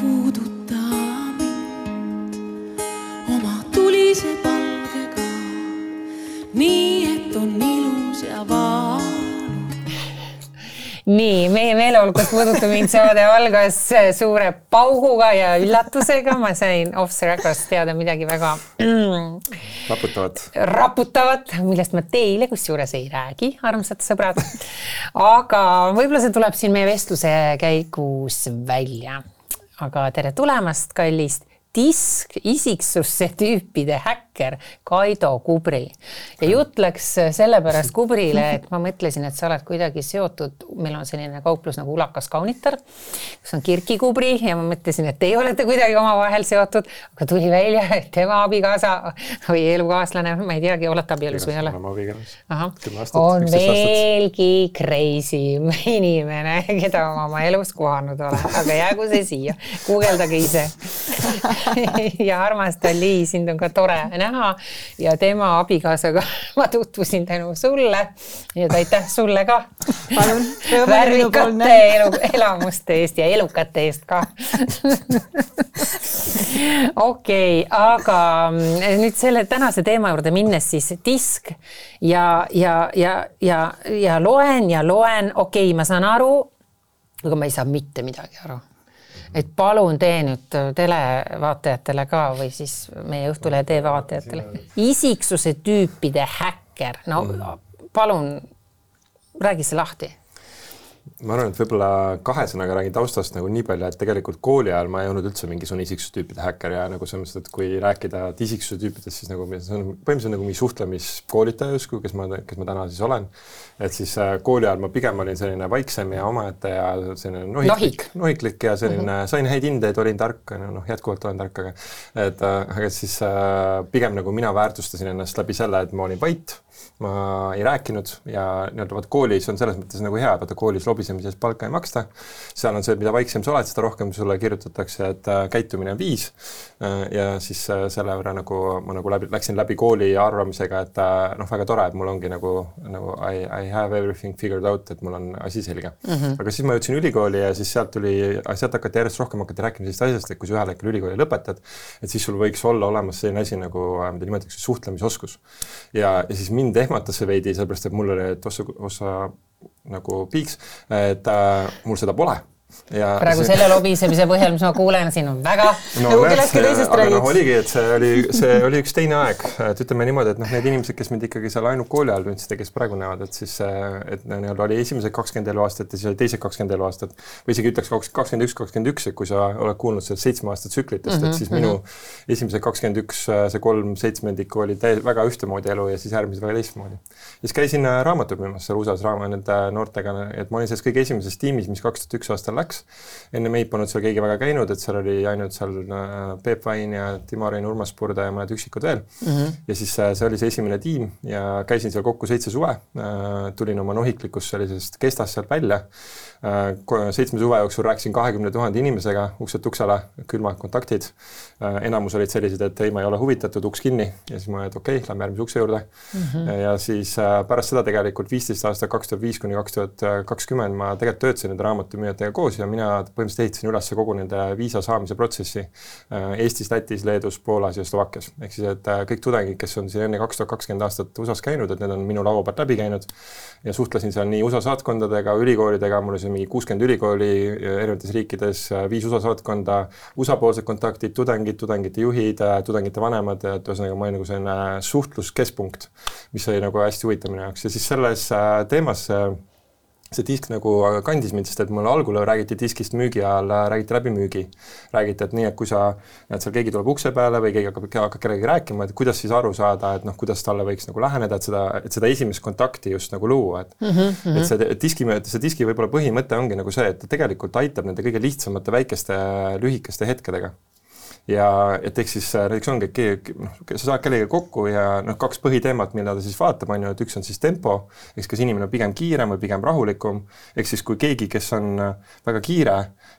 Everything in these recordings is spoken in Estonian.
puuduta mind oma tulise palgega, nii et on ilus ja valus. nii, meie meeleolukas Puuduta mind saade algas suure pauguga ja üllatusega, ma sain off the record'ist teada midagi väga mm, raputavat. raputavat, millest ma teile kusjuures ei räägi, armsad sõbrad. aga võib-olla see tuleb siin meie vestluse käigus välja. Aga tere tulemast, kallist disk isiksusse tüüpide häkker Kaido Kubri. ja jutt läks sellepärast Kubrile, et ma mõtlesin, et sa oled kuidagi seotud, meil on selline kauplus nagu Ulakas Kaunitar, kus on Kirki Kubri ja ma mõtlesin, et teie olete kuidagi omavahel seotud, aga tuli välja, et tema abikaasa või elukaaslane, ma ei teagi, olete abielus või ei ole? on veelgi crazy inimene, keda ma oma elus kohanud olen, aga jäägu see siia, guugeldage ise ja armas Dali, sind on ka tore näha ja tema abikaasaga ma tutvusin tänu sulle. nii et aitäh sulle ka. värvikate elu, elamuste eest ja elukate eest ka. okei okay,, aga mm, nüüd selle tänase teema juurde minnes siis disk ja, ja, ja, ja, ja loen ja loen, okei okay,, ma saan aru, aga ma ei saa mitte midagi aru et palun tee nüüd televaatajatele ka või siis meie Õhtulehe tv vaatajatele isiksuse tüüpide häkker, no mm. palun räägi see lahti ma arvan, et võib-olla kahe sõnaga räägin taustast nagu nii palju, et tegelikult kooli ajal ma ei olnud üldse mingisugune isiksustüüpide häkker ja nagu selles mõttes, et kui rääkida isiksuse tüüpidest, siis nagu see on põhimõtteliselt nagu mingi suhtlemiskoolitaja justkui, kes ma, kes ma täna siis olen. et siis äh, kooli ajal ma pigem olin selline vaiksem ja omaette ja selline nohiklik, nohiklik ja selline mm, -hmm. sain häid hindeid, olin tark, noh, jätkuvalt olen tark, aga et äh, aga siis äh, pigem nagu mina väärtustasin ennast läbi selle, et ma olin vait ma ei rääkinud ja nii-öelda vaat koolis on selles mõttes nagu hea, vaata koolis lobisemise eest palka ei maksta. seal on see, mida vaiksem sa oled, seda rohkem sulle kirjutatakse, et äh, käitumine on viis äh,. ja siis äh, selle võrra nagu ma nagu läbi, läksin läbi kooli arvamisega, et noh, väga tore, et mul ongi nagu, nagu I, I have everything figured out, et mul on asi selge mm. -hmm. aga siis ma jõudsin ülikooli ja siis sealt tuli, sealt hakati järjest rohkem hakati rääkima sellisest asjast, et kui sa ühel hetkel ülikooli lõpetad, et siis sul võiks olla olemas selline asi nagu, mida nimetatakse suhtlemisoskus. ja, ja siis mind ehmatas see veidi, sellepärast et mul oli, et ossa, ossa nagu piiks, et äh, mul seda pole Ja praegu see... selle lobisemise põhjal, mis ma kuulen, siin on väga no, nagu kellestki teisest räägid. noh, oligi, et see oli, see oli üks teine aeg, et ütleme niimoodi, et noh, need inimesed, kes mind ikkagi seal ainult kooli ajal tundsid ja kes praegu näevad, et siis, et nii-öelda oli esimesed kakskümmend eluaastat ja siis oli teised kakskümmend eluaastat või isegi ütleks kakskümmend üks, kakskümmend üks, et kui sa oled kuulnud sellest seitsme aasta tsüklitest mm, -hmm, et siis mm -hmm. minu esimesed kakskümmend üks, see kolm seitsmendikku oli täi-, väga ühtemoodi elu ja siis järgmised väga teistmoodi. siis käisin äh, raamatuid müümas seal USA-s raama nende noortega, et ma olin selles kõige esimeses tiimis, mis kaks tuhat üks aastal läks enne meid polnud seal keegi väga käinud, et seal oli ainult seal äh, Peep Vain ja Timo Rein, Urmas Purda ja mõned üksikud veel mm. -hmm. ja siis äh, see oli see esimene tiim ja käisin seal kokku seitse suve, äh, tulin oma nohiklikust sellisest kestast sealt välja seitsme suve jooksul rääkisin kahekümne tuhande inimesega ukselt uksele, külmad kontaktid. Äh, enamus olid sellised, et ei, ma ei ole huvitatud, uks kinni ja siis ma, et okei okay,, lähme järgmise ukse juurde mm. -hmm. ja siis äh, pärast seda tegelikult viisteist aastat, kaks tuhat viis kuni kaks tuhat kakskümmend ma tegelikult töötasin nende raamatumüüjatega koos ja mina põhimõtteliselt ehitasin üles kogu nende viisa saamise protsessi Eestis, Lätis, Leedus, Poolas ja Slovakkias. ehk siis, et kõik tudengid, kes on siin enne kaks tuhat kakskümmend aastat USA-s käinud, et need on minu laua pealt läbi käinud ja suhtlesin seal nii USA saatkondadega, ülikoolidega, mul oli see mingi kuuskümmend ülikooli erinevates riikides, viis USA saatkonda, USA-poolsed kontaktid, tudengid, tudengite juhid, tudengite vanemad, et ühesõnaga ma olin nagu selline suhtluskeskpunkt, mis oli nagu hästi huvitav minu jaoks ja siis selles äh, teemas see disk nagu kandis mind, sest et mulle algul räägiti diskist müügi ajal, räägiti läbi müügi. räägiti, et nii, et kui sa näed, seal keegi tuleb ukse peale või keegi hakkab, hakkab kellegagi rääkima, et kuidas siis aru saada, et noh, kuidas talle võiks nagu läheneda, et seda, et seda esimest kontakti just nagu luua, et mm -hmm. et see diski, see diski võib-olla põhimõte ongi nagu see, et ta tegelikult aitab nende kõige lihtsamate väikeste lühikeste hetkedega ja et ehk siis äh, näiteks ongi, et keegi, noh, sa saad kellegagi kokku ja noh, kaks põhiteemat, mida ta siis vaatab, on ju, et üks on siis tempo, ehk kas inimene on pigem kiirem või pigem rahulikum, ehk siis kui keegi, kes on äh, väga kiire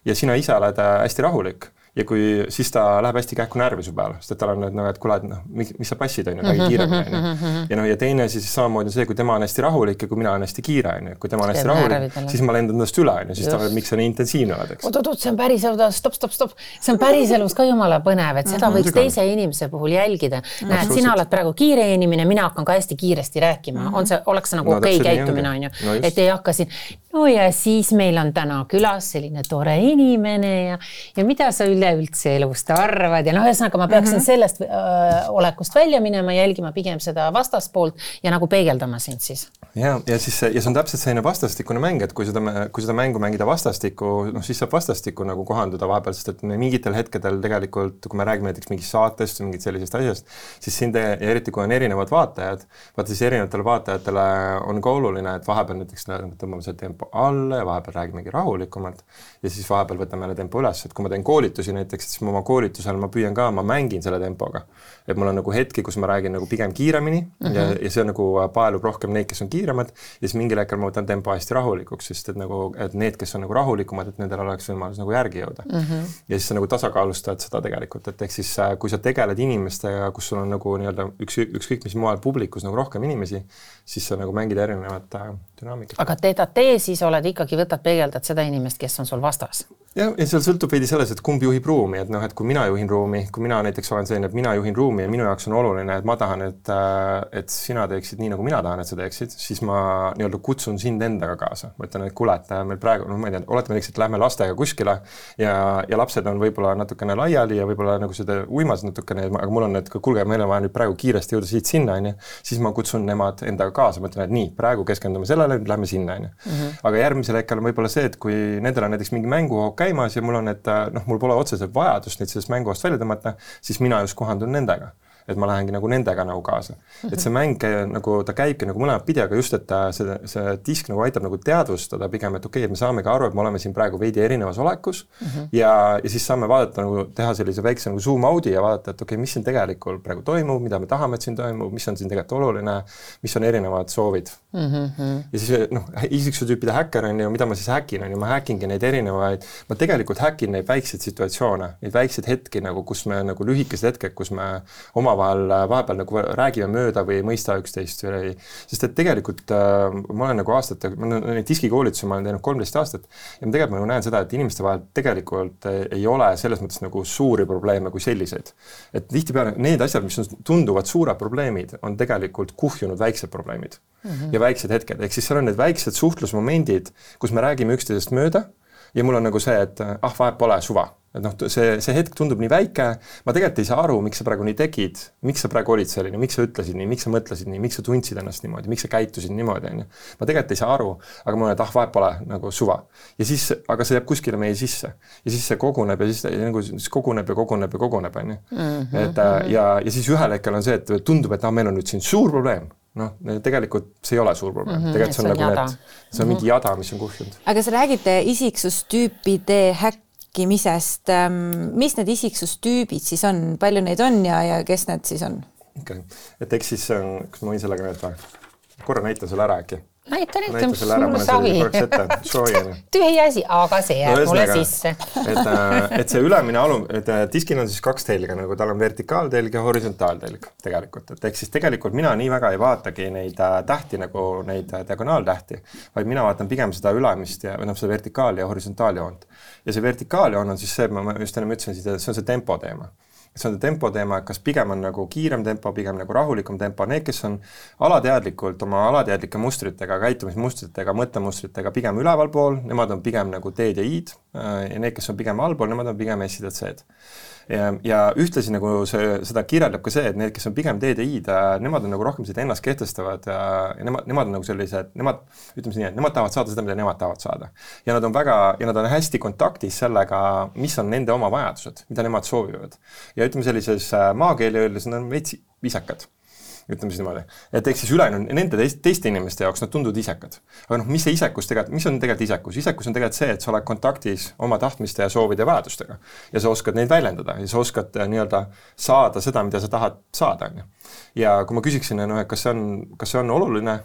ja sina ise oled äh, hästi rahulik ja kui siis ta läheb hästi kähku närvi su peale, sest et tal on, et noh, et kuule, et noh, mis, mis sa passid, on ju, räägi kiiremini, on ju. ja noh, ja teine siis samamoodi on see, kui tema on hästi rahulik ja kui mina olen hästi kiire, on ju, kui tema on hästi rahulik, siis ma lendan tast üle, on ju, siis ta, miks sa nii intensiivne oled, eks. oot-oot, see on päris, stopp, stopp, stopp, see on päriselus ka jumala põnev, et seda võiks teise inimese puhul jälgida. näed, sina oled praegu kiire inimene, mina hakkan ka hästi kiiresti rääkima, on see, oleks see nagu no, okei okay käitumine, on ju, et ei hakka siin no ja siis meil on täna külas selline tore inimene ja, ja mida sa üleüldse elust arvad ja noh, ühesõnaga ma peaksin mm -hmm. sellest öö, olekust välja minema, jälgima pigem seda vastaspoolt ja nagu peegeldama sind siis. ja, ja siis ja see on täpselt selline vastastikune mäng, et kui seda, kui seda mängu mängida vastastikku, noh siis saab vastastikku nagu kohanduda vahepeal, sest et mingitel hetkedel tegelikult, kui me räägime näiteks mingist saatest või mingit sellisest asjast, siis siin te, ja eriti kui on erinevad vaatajad, vaata siis erinevatele vaatajatele on ka oluline, et vahepeal näiteks tõmbame selle tempo alla ja vahepeal räägimegi rahulikumalt ja siis vahepeal võtame jälle tempo üles, et kui ma teen koolitusi näiteks, siis ma oma koolitusel ma püüan ka, ma mängin selle tempoga. et mul on nagu hetki, kus ma räägin nagu pigem kiiremini mm -hmm. ja, ja see on nagu paelub rohkem neid, kes on kiiremad ja siis mingil hetkel ma võtan tempo hästi rahulikuks, sest et nagu, et need, kes on nagu rahulikumad, et nendel oleks võimalus nagu järgi jõuda mm. -hmm. ja siis sa nagu tasakaalustad seda tegelikult, et ehk siis äh, kui sa tegeled inimestega, kus sul on nagu nii-öelda üks, ükskõik mis moel publikus nagu rohkem inimesi, siis sa nagu mängid erinevat äh, dünaamikat. aga tee-ta-tee siis oled ikkagi, võtad, peegeldad seda inimest, kes on sul vastas? jah, ja seal sõltub veidi selles, et kumb juhib ruumi, et noh, et kui mina juhin ruumi, kui mina näiteks olen selline, et mina juhin ruumi ja minu jaoks on oluline, et ma tahan, et, äh, et sina teeksid nii, nagu mina tahan, et sa teeksid, siis ma nii-öelda kutsun sind endaga kaasa. ma ütlen, et kuule, et äh, meil praegu, noh, ma ei tea, oletame näiteks, et lähme lastega kuskile ja, ja lapsed on võib-olla natukene laiali ja võib-olla nagu seda uimas natukene, aga mul on, et kuulge, meil on vaja nüüd praegu kiiresti jõuda siit-sinna, on ju, siis ma kutsun nemad endaga kaasa, ma ütlen, et nii, praegu keskendume sellele, nüüd lähme sinna, on ju. Mhm. aga järgmisel hetkel on võib-olla see, et kui nendel on näiteks mingi mänguhoog käimas ja mul on, et noh, mul pole otseselt vajadust neid sellest mänguhoogst välja tõmmata, siis mina just kohandun nendega et ma lähengi nagu nendega nagu kaasa. et see mäng nagu ta käibki nagu mõlemat pidi, aga just, et see, see disk nagu aitab nagu teadvustada pigem, et okei okay,, et me saamegi aru, et me oleme siin praegu veidi erinevas olekus mm -hmm. ja, ja siis saame vaadata nagu teha sellise väikse nagu zoom out'i ja vaadata, et okei okay,, mis siin tegelikult praegu toimub, mida me tahame, et siin toimub, mis on siin tegelikult oluline, mis on erinevad soovid mm. -hmm. ja siis noh, isiksuse tüüpide häkker on ju, mida ma siis häkin, on ju, ma häkingi neid erinevaid, ma tegelikult häkin neid väikseid situatsioone, neid väikseid hetki nagu, kus me nagu lühikesed hetked, kus me oma omavahel äh, vahepeal nagu räägime mööda või ei mõista üksteist või sest et tegelikult äh, ma olen nagu aastate, ma olen neid diskikoolitusi ma olen teinud kolmteist aastat ja ma tegelikult nagu näen seda, et inimeste vahel tegelikult ei ole selles mõttes nagu suuri probleeme kui selliseid. et tihtipeale need asjad, mis on, tunduvad suured probleemid, on tegelikult kuhjunud väiksed probleemid mm -hmm. ja väiksed hetked, ehk siis seal on need väiksed suhtlusmomendid, kus me räägime üksteisest mööda ja mul on nagu see, et ah, vahet pole, suva et noh, see, see hetk tundub nii väike, ma tegelikult ei saa aru, miks sa praegu nii tegid, miks sa praegu olid selline, miks sa ütlesid nii, miks sa mõtlesid nii, miks sa tundsid ennast niimoodi, miks sa käitusid niimoodi, on ju. ma tegelikult ei saa aru, aga ma olen, et ah, vahet pole, nagu suva. ja siis, aga see jääb kuskile meie sisse. ja siis see koguneb ja siis nagu siis koguneb ja koguneb ja koguneb, on ju. Mhm, et mhm. ja, ja siis ühel hetkel on see, et tundub, et ah, meil on nüüd siin suur probleem noh, tegelikult see ei ole suur probleem mm, -hmm, tegelikult see on, nagu need, see on mingi mhm. jada, mis on kuhjunud. aga sa räägid isiksustüüpide häkk rääkimisest, ähm, mis need isiksustüübid siis on, palju neid on ja, ja kes need siis on? okei okay., et eks siis, kas ma võin sellega näidata? korra näitan selle ära äkki näita, näita, mis sul savi. tühi asi, aga see jääb no, mulle sisse et, äh, et see ülemine alum, et äh, diskil on siis kaks telge, nagu tal on vertikaaltelg ja horisontaaltelg tegelikult, et ehk siis tegelikult mina nii väga ei vaatagi neid äh, tähti nagu neid diagonaaltähti, vaid mina vaatan pigem seda ülemist ja, või noh, seda vertikaali ja horisontaaljoont. ja see vertikaaljoon on siis see, ma just enne ütlesin, see on see tempo teema see on tempo teema, et kas pigem on nagu kiirem tempo, pigem nagu rahulikum tempo, need, kes on alateadlikult oma alateadlike mustritega, käitumismustritega, mõttemustritega pigem ülevalpool, nemad on pigem nagu D-d ja I-d ja need, kes on pigem allpool, nemad on pigem S-id ja C-d ja, ja ühtlasi nagu see, seda kirjeldab ka see, et need, kes on pigem DDI-d, nemad on nagu rohkem sellised ennast kehtestavad ja, ja nemad, nemad on nagu sellised, nemad, ütleme nii, et nemad tahavad saada seda, mida nemad tahavad saada. ja nad on väga, ja nad on hästi kontaktis sellega, mis on nende oma vajadused, mida nemad soovivad. ja ütleme sellises äh, maakeeli öeldes, nad on veits viisakad ütleme siis niimoodi. et ehk siis ülejäänud, nende teist, teiste inimeste jaoks nad tunduvad isekad. aga noh, mis see isekus tegelikult, mis on tegelikult isekus? isekus on tegelikult see, et sa oled kontaktis oma tahtmiste ja soovide ja vajadustega. ja sa oskad neid väljendada ja sa oskad äh, nii-öelda saada seda, mida sa tahad saada, on ju. ja kui ma küsiksin, noh, et kas see on, kas see on oluline,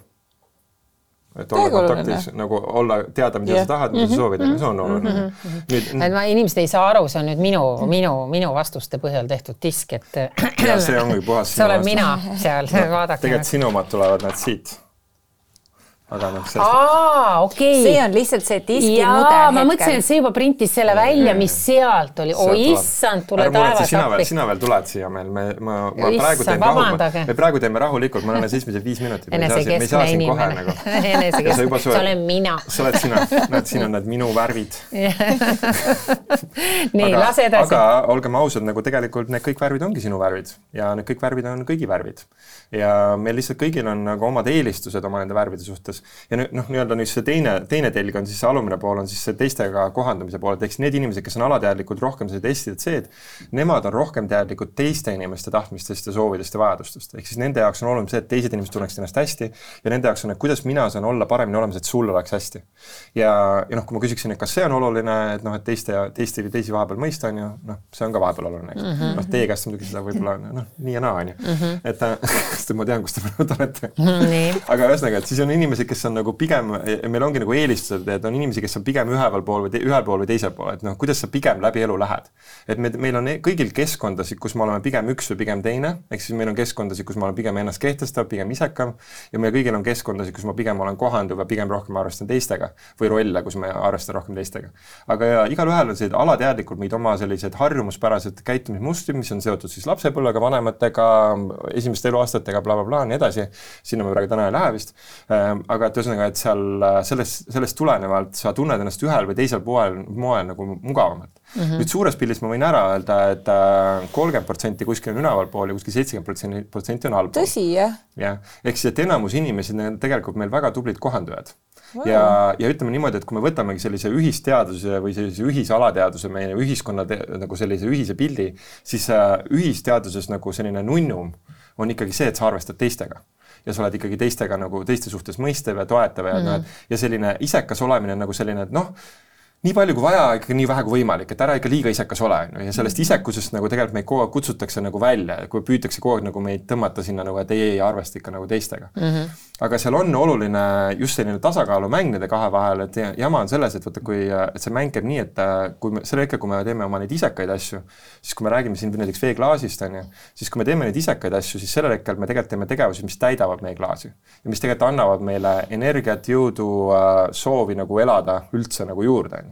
et olla oluline. kontaktis nagu olla, teada, mida Jah. sa tahad, mida sa soovid, aga see on oluline. nüüd et ma, inimesed ei saa aru, see on nüüd minu, minu, minu vastuste põhjal tehtud disk, et see ongi puhas see olen mina seal, vaadake. tegelikult sinu omad tulevad nad siit. Aga noh, sellest aa, okei see on lihtsalt see diski jaa, mudel ma mõtlesin, et see juba printis selle välja, mis sealt oli. oi issand, tule taevas sina veel, appi. sina veel tuled siia meil, me, ma, ma Issand, praegu teen rahu, me praegu teeme rahulikult, ma olen alles esimesed viis minutit. enesekeskne inimene nagu. Sa enesekeskne, see olen mina. sa oled sina, näed, siin on need minu värvid. nii, lase edasi. aga olgem ausad, nagu tegelikult need kõik värvid ongi sinu värvid ja need kõik värvid on kõigi värvid. ja meil lihtsalt kõigil on nagu omad eelistused oma nende värvide suhtes. Ja nüüd noh, nii-öelda nüüd see teine, teine telg on siis see alumine pool on siis see teistega kohandumise pool, et eks need inimesed, kes on alateadlikud rohkem seda testida C-d, nemad on rohkem teadlikud teiste inimeste tahtmistest ja soovidest ja vajadustest. ehk siis nende jaoks on oluline see, et teised inimesed tunneksid ennast hästi ja nende jaoks on, et kuidas mina saan olla paremini olemas, et sul oleks hästi. ja, ja noh, kui ma küsiksin, et kas see on oluline, et noh, et teiste ja teiste, teisi vahepeal mõista, on ju, noh, see on ka vahepeal oluline, eks mm -hmm. noh, teie käest muidugi seda võib-olla noh, nii ja naa, on ju. et äh, sest ma tean, kus te praegu olete nii. aga ühesõnaga, et siis on inimesed, kes on nagu pigem, meil ongi nagu eelistused, et on inimesi, kes on pigem üheval pool või ühel pool või teisel pool, et noh, kuidas sa pigem läbi elu lähed. et me, meil on e-, kõigil keskkondasid, kus me oleme pigem üks või pigem teine, ehk siis meil on keskkondasid, kus ma olen pigem ennast kehtestav, pigem isekam ja meil kõigil on keskkondasid, kus ma pigem olen kohanduv ja pigem rohkem arvestan teistega või rolle, kus ma arvestan rohkem teistega. aga ja igalühel on sellised alateadlikult meid oma sellised harjumuspärased käitumismustrid, mis on seotud siis lapsepõlvega, vanematega, esimeste eluaastatega bla, bla, blablabla, nii edasi. sinna me praegu täna ei lähe vist. Aga et ühesõnaga, et seal sellest, sellest tulenevalt sa tunned ennast ühel või teisel poel, moel nagu mugavamalt mm. -hmm. nüüd suures pildis ma võin ära öelda et, et kolmkümmend protsenti kuskil on ülevalpool ja kuskil seitsekümmend protsenti, protsenti on allpool. tõsi, jah? jah, ehk siis, et enamus inimesi on tegelikult meil väga tublid kohandujad wow.. ja, ja ütleme niimoodi, et kui me võtamegi sellise ühisteaduse või sellise ühisalateaduse meie ühiskonna nagu sellise ühise pildi, siis äh, ühisteaduses nagu selline nunnum on ikkagi see, et sa arvestad teistega ja sa oled ikkagi teistega nagu teiste suhtes mõistev ja toetav ja mm -hmm. noh, et ja selline isekas olemine nagu selline, et noh, nii palju kui vaja, ikka nii vähe kui võimalik, et ära ikka liiga isekas ole, on ju, ja sellest isekusest nagu tegelikult meid kogu aeg kutsutakse nagu välja, kui püütakse kogu aeg nagu meid tõmmata sinna nagu, et ei, ei arvesta ikka nagu teistega mm. -hmm. aga seal on oluline just selline tasakaalumäng nende kahe vahel, et jama on selles, et vaata, kui, et see mäng käib nii, et kui me, sel hetkel, kui me teeme oma neid isekaid asju, siis kui me räägime siin näiteks veeklaasist, on ju, siis kui me teeme neid isekaid asju, siis sellel hetkel me tegelikult teeme tegevusi, mis täidavad meie klaasi. ja mis tegelikult annavad meile energiat, jõudu, soovi nagu elada üldse nagu juurde, on ju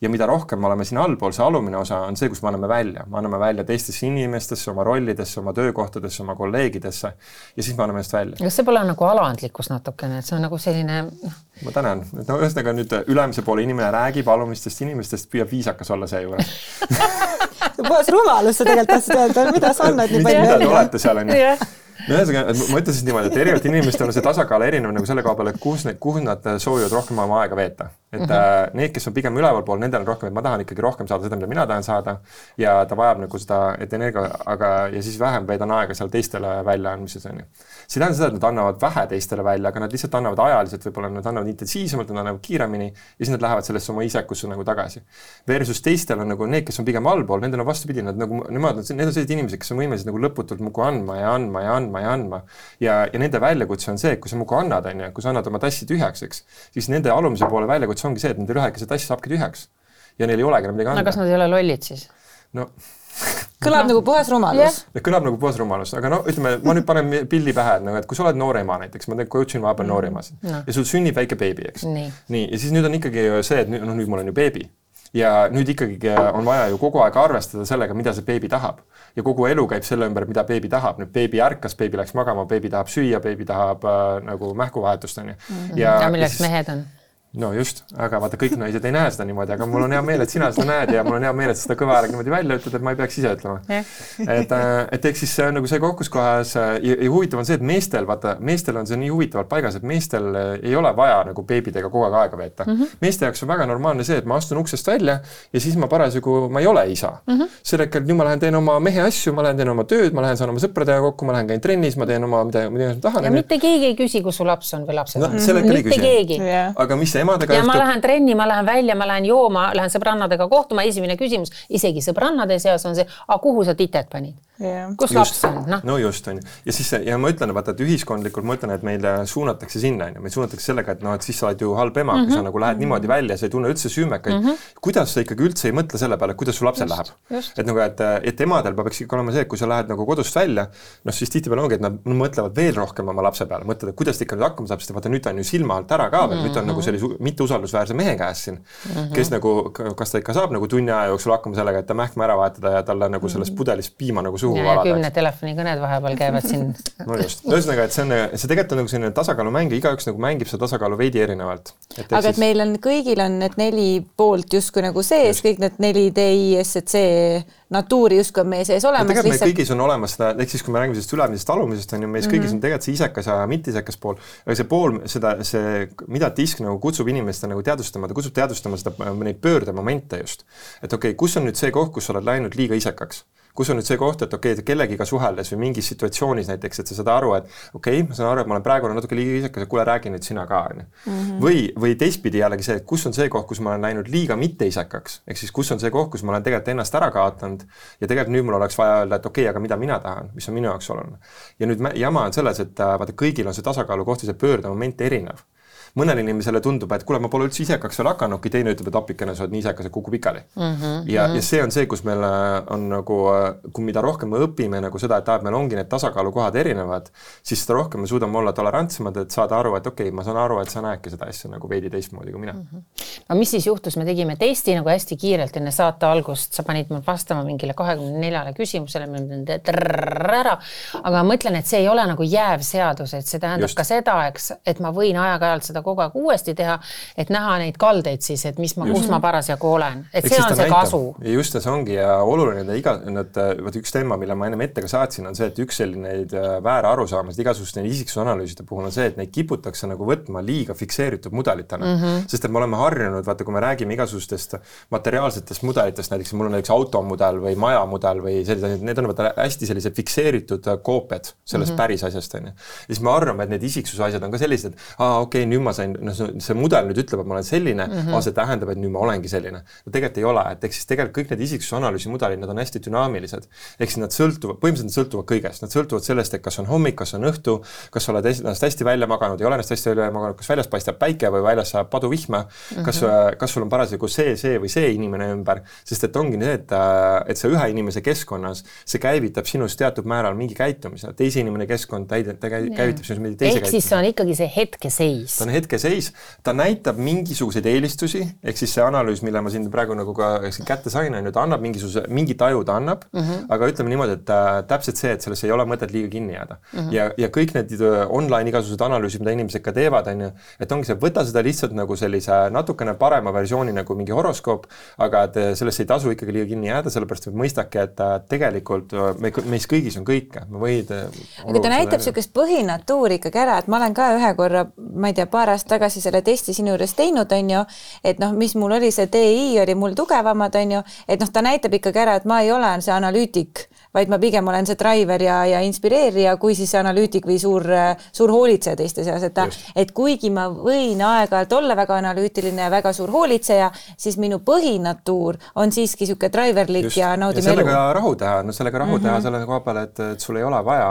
ja mida rohkem me oleme siin allpool, see alumine osa on see, kus me anname välja, me anname välja teistesse inimestesse, oma rollidesse, oma töökohtadesse, oma kolleegidesse ja siis me anname ennast välja. kas see pole nagu alandlikkus natukene, et see on nagu selline noh. ma tänan, et no ühesõnaga nüüd ülemise poole inimene räägib alumistest inimestest, püüab viisakas olla seejuures puhas rumalus sa tegelikult tahtsid öelda, mida sa annad nii palju mida te olete seal onju no ühesõnaga, ma ütlen siis niimoodi, et erinevatel inimestel on see tasakaal erinev nagu selle koha peal, et kus need, kuhu nad soovivad rohkem oma aega veeta. Et mm -hmm. need, kes on pigem ülevalpool, nendel on rohkem, et ma tahan ikkagi rohkem saada seda, mida mina tahan saada ja ta vajab nagu seda, et energia, aga, ja siis vähem veedan aega seal teistele väljaandmises onju. see ei tähenda seda, et nad annavad vähe teistele välja, aga nad lihtsalt annavad ajaliselt, võib-olla nad annavad intensiivsemalt, nad annavad kiiremini ja siis nad lähevad sellesse oma isekusse nagu tagasi. Versus teistel on nagu need, kes on pigem allpool, nendel on vastupidi, nad nagu nemad, need on sellised inimesed, kes on võimelised nagu lõputult muudkui andma ja andma ja andma ja andma. ja, ja nende väljakutse on see, et kui sa muudkui annad, on ju, kui sa annad oma tassi tühjaks, eks, siis nende alumise poole väljakutse ongi see, et nende ühekese tass saabki tühjaks. ja neil ei olegi enam midagi anda. no kas nad ei ole lollid siis? no kõlab no. nagu puhas rumalus. kõlab nagu puhas rumalus, aga no ütleme, ma nüüd panen pildi pähe, et nagu, et kui sa oled noor ema näiteks, ma coach in vahepeal mm. noori emasid no. ja sul sünnib väike beebi, eks. nii, ja siis nüüd on ikkagi see, et nüüd, noh, nüüd mul on ju beebi ja nüüd ikkagi on vaja ju kogu aeg arvestada sellega, mida see beebi tahab. ja kogu elu käib selle ümber, mida beebi tahab, nüüd beebi ärkas, beebi läks magama, beebi tahab süüa, beebi tahab äh, nagu mähkuvahetust, on ju. ja, ja milleks siis... mehed on? No just, aga vaata, kõik naised ei näe seda niimoodi, aga mul on hea meel, et sina seda näed ja mul on hea meel, et sa seda kõva häälega niimoodi välja ütled, et ma ei peaks ise ütlema. et, et eks siis see on nagu see koht, kus kohas ja, ja huvitav on see, et meestel, vaata, meestel on see nii huvitavalt paigas, et meestel ei ole vaja nagu beebidega kogu aeg aega veeta mm. -hmm. meeste jaoks on väga normaalne see, et ma astun uksest välja ja siis ma parasjagu, ma ei ole isa mm. -hmm. sel hetkel nüüd ma lähen teen oma mehe asju, ma lähen teen oma tööd, ma lähen saan oma sõpradega kokku, ma lähen käin trennis, ma teen oma mida, mida ma tahan. ja mitte keegi ei küsi, kus su laps on või lapsed no, on. sel hetkel ei küsi. aga mis emadega ja juhtub... ma lähen trenni, ma lähen välja, ma lähen jooma, lähen sõbrannadega kohtuma, esimene küsimus, isegi sõbrannade seas on see, kuhu sa titet panid yeah.? kus laps on, noh. no just, on ju. ja siis, ja ma ütlen, vaata, et ühiskondlikult ma ütlen, et meile suunatakse sinna, on ju, meid suunatakse sellega, et noh, et siis sa oled ju halb ema mm, -hmm. kui sa mhm. nagu lähed mm -hmm. niimoodi välja, sa ei tunne üldse süümekaid mm. -hmm. kuidas sa ikkagi üldse ei mõtle selle peale, kuidas su lapsel just, läheb? et nagu, et, et emadel peaks ikka olema see, et kui sa lähed nagu kodust välja, noh siis tihtipeale ongi, et nad mõtlevad veel rohkem oma lapse peale, mõtlevad, kuidas ta ikka nüüd hakkama saab, sest vaata nüüd ta on ju silma alt ära ka veel mm, -hmm. nüüd ta on nagu mhm. sellise mitteusaldusväärse mehe käes siin mm, -hmm. kes nagu, kas ta ikka saab nagu tunni aja jooksul hakkama sellega, et ta mähkme ära vahetada ja talle nagu sellest pudelist piima nagu suhu valada telefonikõned vahepeal käivad siin. No just, ühesõnaga, et see on, see tegelikult on nagu selline tasakaalumäng ja igaüks nagu mängib seda tasakaalu veidi erinevalt. aga et siis... meil on, kõigil on need neli poolt justkui nagu sees, kõik need neli DISC natuuri justkui on meie sees olemas. tegelikult lihtsalt... meil kõigis on olemas seda, ehk siis kui me räägime sellest ülemisest alumisest, on ju, meis mm -hmm. kõigis on tegelikult see isekas ja mitteisekas pool, aga see pool, seda, see, mida disk nagu kutsub inimest nagu teadvustama, ta kutsub teadvustama seda, neid pöördemomente just. et okei okay,, kus on nüüd see koht, kus sa oled läinud liiga isekaks kus on nüüd see koht, et okei okay,, kellegiga suheldes või mingis situatsioonis näiteks, et sa saad aru, et okei okay,, ma saan aru, et ma olen praegu natuke liiga viisakas, kuule, räägi nüüd sina ka, on ju. Mhm. või, või teistpidi jällegi see, et kus on see koht, kus ma olen läinud liiga mitteisekaks, ehk siis kus on see koht, kus ma olen tegelikult ennast ära kaotanud ja tegelikult nüüd mul oleks vaja öelda, et okei okay,, aga mida mina tahan, mis on minu jaoks oluline. ja nüüd jama on selles, et vaata, kõigil on see tasakaalukoht ja see pöördemoment erinev mõnele inimesele tundub, et kuule, ma pole üldse isekaks veel hakanudki, teine ütleb, et appikene, sa oled nii isekas, et kuku pikali mm. -hmm. ja, ja see on see, kus meil äh, on nagu, äh, kui mida rohkem me õpime nagu seda, et aa, et meil ongi need tasakaalukohad erinevad, siis seda rohkem me suudame olla tolerantsemad, et saada aru, et okei okay,, ma saan aru, et sa näedki seda asja nagu veidi teistmoodi kui mina mm. -hmm. no mis siis juhtus, me tegime testi nagu hästi kiirelt enne saate algust, sa panid mul vastama mingile kahekümne neljale küsimusele, ära, aga ma mõtlen, et see ei ole nagu jääv seadus, et see tähendab Just. ka seda, eks, et ma võin aeg-ajalt seda kogu aeg uuesti teha, et näha neid kaldeid siis, et mis ma, kus ma parasjagu olen, et Eks see on see näitab. kasu. just see ongi ja oluline iga, need, vot üks teema, mille ma ennem ette ka saatsin, on see, et üks selliseid äh, väära arusaamasid igasuguste isiksusanalüüside puhul on see, et neid kiputakse nagu võtma liiga fikseeritud mudelitena mm. -hmm. sest et me oleme harjunud, vaata, kui me räägime igasugustest materiaalsetest mudelitest, näiteks mul on näiteks automudel või majamudel või sellised, need on vaata hästi sellised fikseeritud äh, koopiad sellest mm -hmm. päris asjast, on ju. ja siis me arvame, et need isiksuse asjad on ka sellised, aa, okei okay,, nüüd ma sain, noh, see mudel nüüd ütleb, et ma olen selline mm, -hmm. see tähendab, et nüüd ma olengi selline. no tegelikult ei ole, et ehk siis tegelikult kõik need isiksusanalüüsi mudelid, nad on hästi dünaamilised. ehk siis nad sõltuvad, põhimõtteliselt nad sõltuvad kõigest, nad sõltuvad sellest, et kas on hommik, kas on õhtu, kas sa oled ennast hästi välja maganud, ei ole ennast hästi välja maganud, kas väljas paistab päike või väljas sajab paduvihma mm, -hmm. kas, mhm. kas sul on parasjagu see, see või see inimene ümber, sest et ongi see, et, et sa ühe inimese keskkonnas, see käivitab sinus teatud määral mingi käitumise, teise inimene keskkond täide, käivitab sinus mingi teise ehk käitumise. siis see on ikkagi see hetkeseis. ta on hetkeseis, ta näitab mingisuguseid eelistusi, ehk siis see analüüs, mille ma siin praegu nagu ka kätte sain, on ju, ta annab mingisuguse, mingi taju ta annab mm, -hmm. aga ütleme niimoodi, et äh, täpselt see, et sellesse ei ole mõtet liiga kinni jääda mm. -hmm. ja, ja kõik need äh, online igasugused analüüsid, mida inimesed ka teevad, on ju, et ongi see, võta seda lihtsalt nagu sellise natukene parema versiooni nagu mingi horoskoop, aga et äh, sellesse ei tasu ikkagi liiga kinni jääda, sellepärast et mõistake, et äh, tegelikult me, meis kõigis on kõike, me võid aga ta näitab niisugust põhinatuuri ikkagi ära, et ma olen ka ühe korra, ma ei tea, paar aastat tagasi selle testi sinu juures teinud, on ju, et noh, mis mul oli, see DI oli mul tugevamad, on ju, et noh, ta näitab ikkagi ära, et ma ei ole see analüütik, vaid ma pigem olen see driver ja, ja inspireerija, kui siis analüütik või suur, suur hoolitseja teiste seas, et ta, et kuigi ma võin aeg-ajalt olla väga analüütiline ja väga suur hoolitseja, siis minu põhinatuur on siiski niisugune driverlik Just. ja naudime elu. sellega rahu teha, no sellega rahu mm -hmm. teha selle koha peal, et, et sul ei ole vaja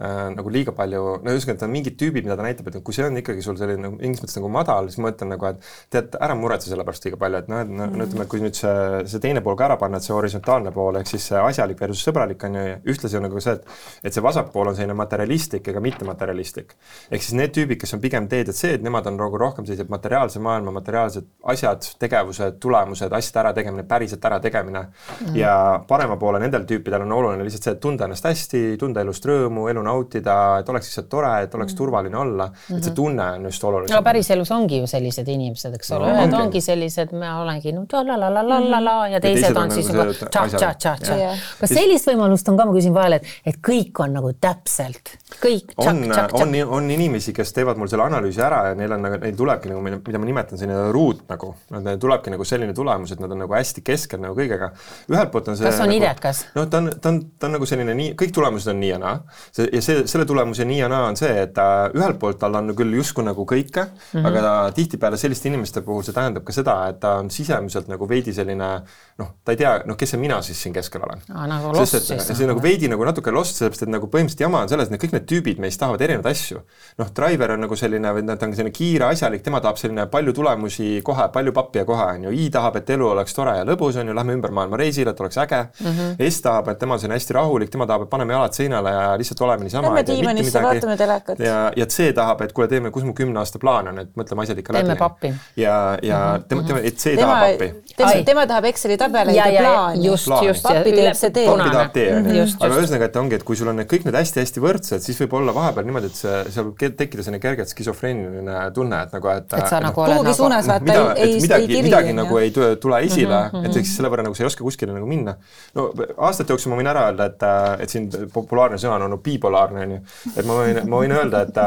äh, nagu liiga palju, no ühesõnaga, et on mingid tüübid, mida ta näitab, et kui see on ikkagi sul selline nagu mingis mõttes nagu madal, siis ma ütlen nagu, et tead, ära muretse selle pärast liiga palju, et noh, et no, no ütleme, kui nüüd see, see teine pool ka ära panna, et see horisontaalne pool ehk siis see asjalik versus sõbralik on ju, ja ühtlasi on nagu see, et et see vasak pool on selline materialistlik ega mittematerialistlik. ehk siis need tüübid, kes on pigem D-d-C-d, nemad on nagu rohkem sellised materiaalse maailma materiaalsed asjad, tegevused, tulemused, asjade ärategemine, päriselt ärategemine mm. ja parema poole nendel tüüpidel on oluline lihtsalt see, et tunda ennast hästi, tunda elust rõõmu, elu nautida, et oleks lihtsalt tore, et oleks mm. turvaline olla mm, -hmm. et see mhm. tunne on just oluline. no päriselus ongi ju sellised inimesed, eks ole no,, ühed ongi, ongi sellised, ma olengi no la la la la la la ja teised, ja teised on, on siis nagu tša-tša-tša-tša. kas sellist võimalust on ka, ma küsin vahele, et, et kõik on nagu täpselt, kõik. on, on, on inimesi, kes teevad mul selle analüüsi ära ja neil on nagu, neil tulebki nagu, mida ma nimetan selline ruut nagu, neil tulebki nagu selline tulemus, et nad on nagu hästi keskel nagu kõigega. ühelt poolt on see. kas on nagu, idekas? noh, ta on, ta on, ta on nagu selline nii, kõik tulemused on nii ja naa. see ja see, selle tulemus ja nii ja naa on see, et ta ühelt poolt tal on küll justkui nagu kõike mm, -hmm. aga ta tihtipeale selliste inimeste puhul see tähendab ka seda, et ta on sisemiselt nagu veidi selline noh, ta ei tea, noh, kes see mina siis siin keskel olen. nagu lost siis. see on nagu veidi nagu natuke lost, sellepärast et nagu põhimõtteliselt jama on selles, et kõik need tüübid meist tahavad erinevaid asju. noh, driver on nagu selline, ta on selline kiire, asjalik, tema tahab selline palju tulemusi kohe, palju pappi ja kohe, on ju, I tahab, et elu oleks tore ja lõbus, on ju, lähme ümber maailma reisile, et oleks äge mm. -hmm. S tahab, et tema on selline hästi rahulik, tema tahab, et paneme jalad seinale ja lihtsalt oleme niisama. Lähme diivanisse, vaatame telekat. ja, ja C tahab, et kuule, teeme, kus mu kümne aasta plaan on, et mõtleme asjad ikka läbi. teeme pappi. ja, ja -hmm. tema, tema, et C tahab pappi. tema, tema tahab Exceli tabeleid ja, ja plaani. just, just. pappi teeb see D. pappi tahab D, on ju. aga ühesõnaga, et ongi, et kui sul on need kõik need hästi-hästi võrdsed, siis võib olla vahepeal niimoodi, et see, seal võib tekkida selline kergelt skisofreeniline tunne, et nagu, et. et sa nagu oled kuhugi suunas vaata ei, ei, ei kiri. midagi nagu ei tule esile et eks selle võrra nagu sa ei oska kuskile nagu minna. no aastate jooksul ma võin ära öelda, et, et siin populaarne sõna on olnud bipolaarne, on ju. et ma võin, ma võin öelda, et,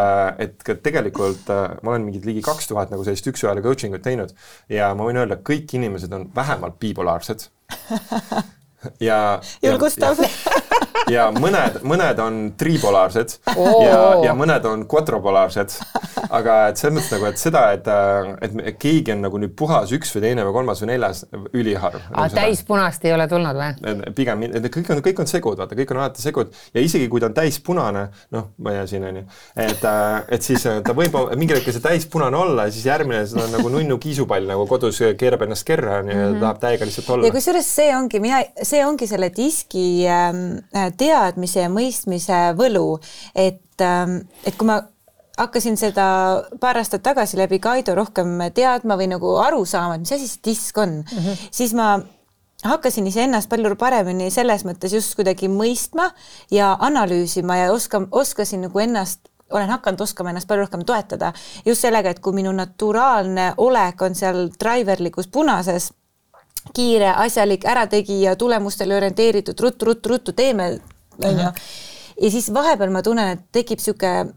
et tegelikult ma olen mingid ligi kaks tuhat nagu sellist üks-ühele coaching ut teinud ja ma võin öelda, kõik inimesed on vähemalt bipolaarsed ja. julgustav. ja mõned, mõned on tripolaarsed oh. ja, ja mõned on quadropolaarsed. aga et selles mõttes nagu, et seda, et, et keegi on nagu nüüd puhas üks või teine või kolmas või neljas, üliharv. aga täispunast ei ole tulnud või? pigem, kõik on, kõik on segud, vaata, kõik on alati segud ja isegi kui ta on täispunane, noh, ma ei jää siin, onju, et, et siis ta võib mingil hetkel see täispunane olla ja siis järgmine, see on nagu nunnu kiisupall nagu kodus keerab ennast kerra, onju, ja mhm. tahab täiega lihtsalt olla. ja kusjuures see ongi, mina, see ongi selle diski ähm, teadmise ja mõistmise võlu, et, ähm, et kui ma hakkasin seda paar aastat tagasi läbi Kaido rohkem teadma või nagu aru saama, et mis asi see disk on mm, -hmm. siis ma hakkasin iseennast palju paremini selles mõttes just kuidagi mõistma ja analüüsima ja oskan, oskasin nagu ennast olen hakanud oskama ennast palju rohkem toetada just sellega, et kui minu naturaalne olek on seal driverlikus punases kiire, asjalik, ärategija, tulemustele orienteeritud ruttu, ruttu, ruttu teeme, onju. ja siis vahepeal ma tunnen, et tekib niisugune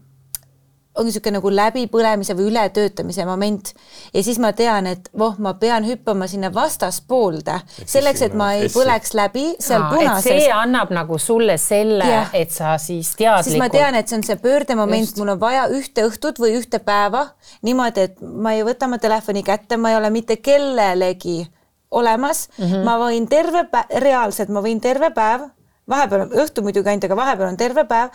ongi niisugune nagu läbipõlemise või ületöötamise moment ja siis ma tean, et voh, ma pean hüppama sinna vastaspoolde selleks, et ma ei põleks läbi seal Aa, punases. see annab nagu sulle selle, et sa siis teadlikult. siis ma tean, et see on see pöördemoment, mul on vaja ühte õhtut või ühte päeva niimoodi, et ma ei võta oma telefoni kätte, ma ei ole mitte kellelegi olemas mm, -hmm. ma võin terve päev, reaalselt ma võin terve päev, vahepeal õhtu muidugi ainult, aga vahepeal on terve päev,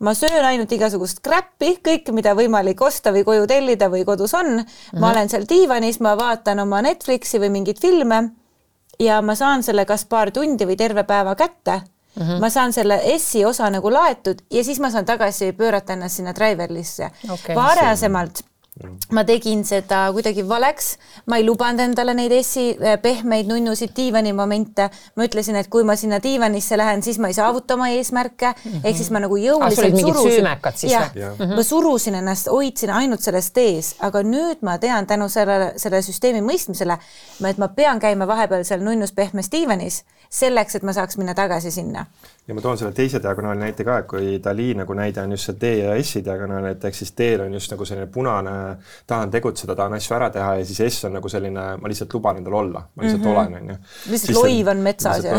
ma söön ainult igasugust crap'i, kõike, mida võimalik osta või koju tellida või kodus on mm. -hmm. ma olen seal diivanis, ma vaatan oma Netflixi või mingeid filme ja ma saan selle kas paar tundi või terve päeva kätte mm. -hmm. ma saan selle S-i osa nagu laetud ja siis ma saan tagasi pöörata ennast sinna Driverlisse okay.. varasemalt ma tegin seda kuidagi valeks, ma ei lubanud endale neid essi eh, pehmeid nunnusid diivanimomente. ma ütlesin, et kui ma sinna diivanisse lähen, siis ma ei saavuta oma eesmärke mm -hmm. ehk siis ma nagu jõuliselt ah, surusin. jah, ma surusin ennast, hoidsin ainult sellest ees, aga nüüd ma tean tänu sellele, selle süsteemi mõistmisele, et ma pean käima vahepeal seal nunnus pehmes diivanis selleks, et ma saaks minna tagasi sinna. Ja ma toon selle teise diagonaali näite ka, et kui Dali nagu näide on just see D ja S-i diagonaal, et ehk siis D-l on just nagu selline punane, tahan tegutseda, tahan asju ära teha ja siis S on nagu selline, ma lihtsalt luban endal olla, ma lihtsalt mm -hmm. olen, on ju. lihtsalt loiv on metsas ja.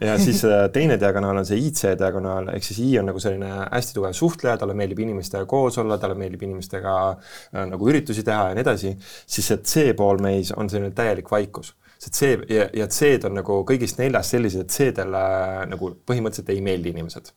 ja siis äh, teine diagonaal on see IC diagonaal, ehk siis I on nagu selline hästi tugev suhtleja, talle meeldib inimestega koos olla, talle meeldib inimestega äh, nagu üritusi teha ja nii edasi, siis see C pool meis on selline täielik vaikus see C ja, ja C-d on nagu kõigist neljast sellised, et C-dele nagu põhimõtteliselt ei meeldi inimesed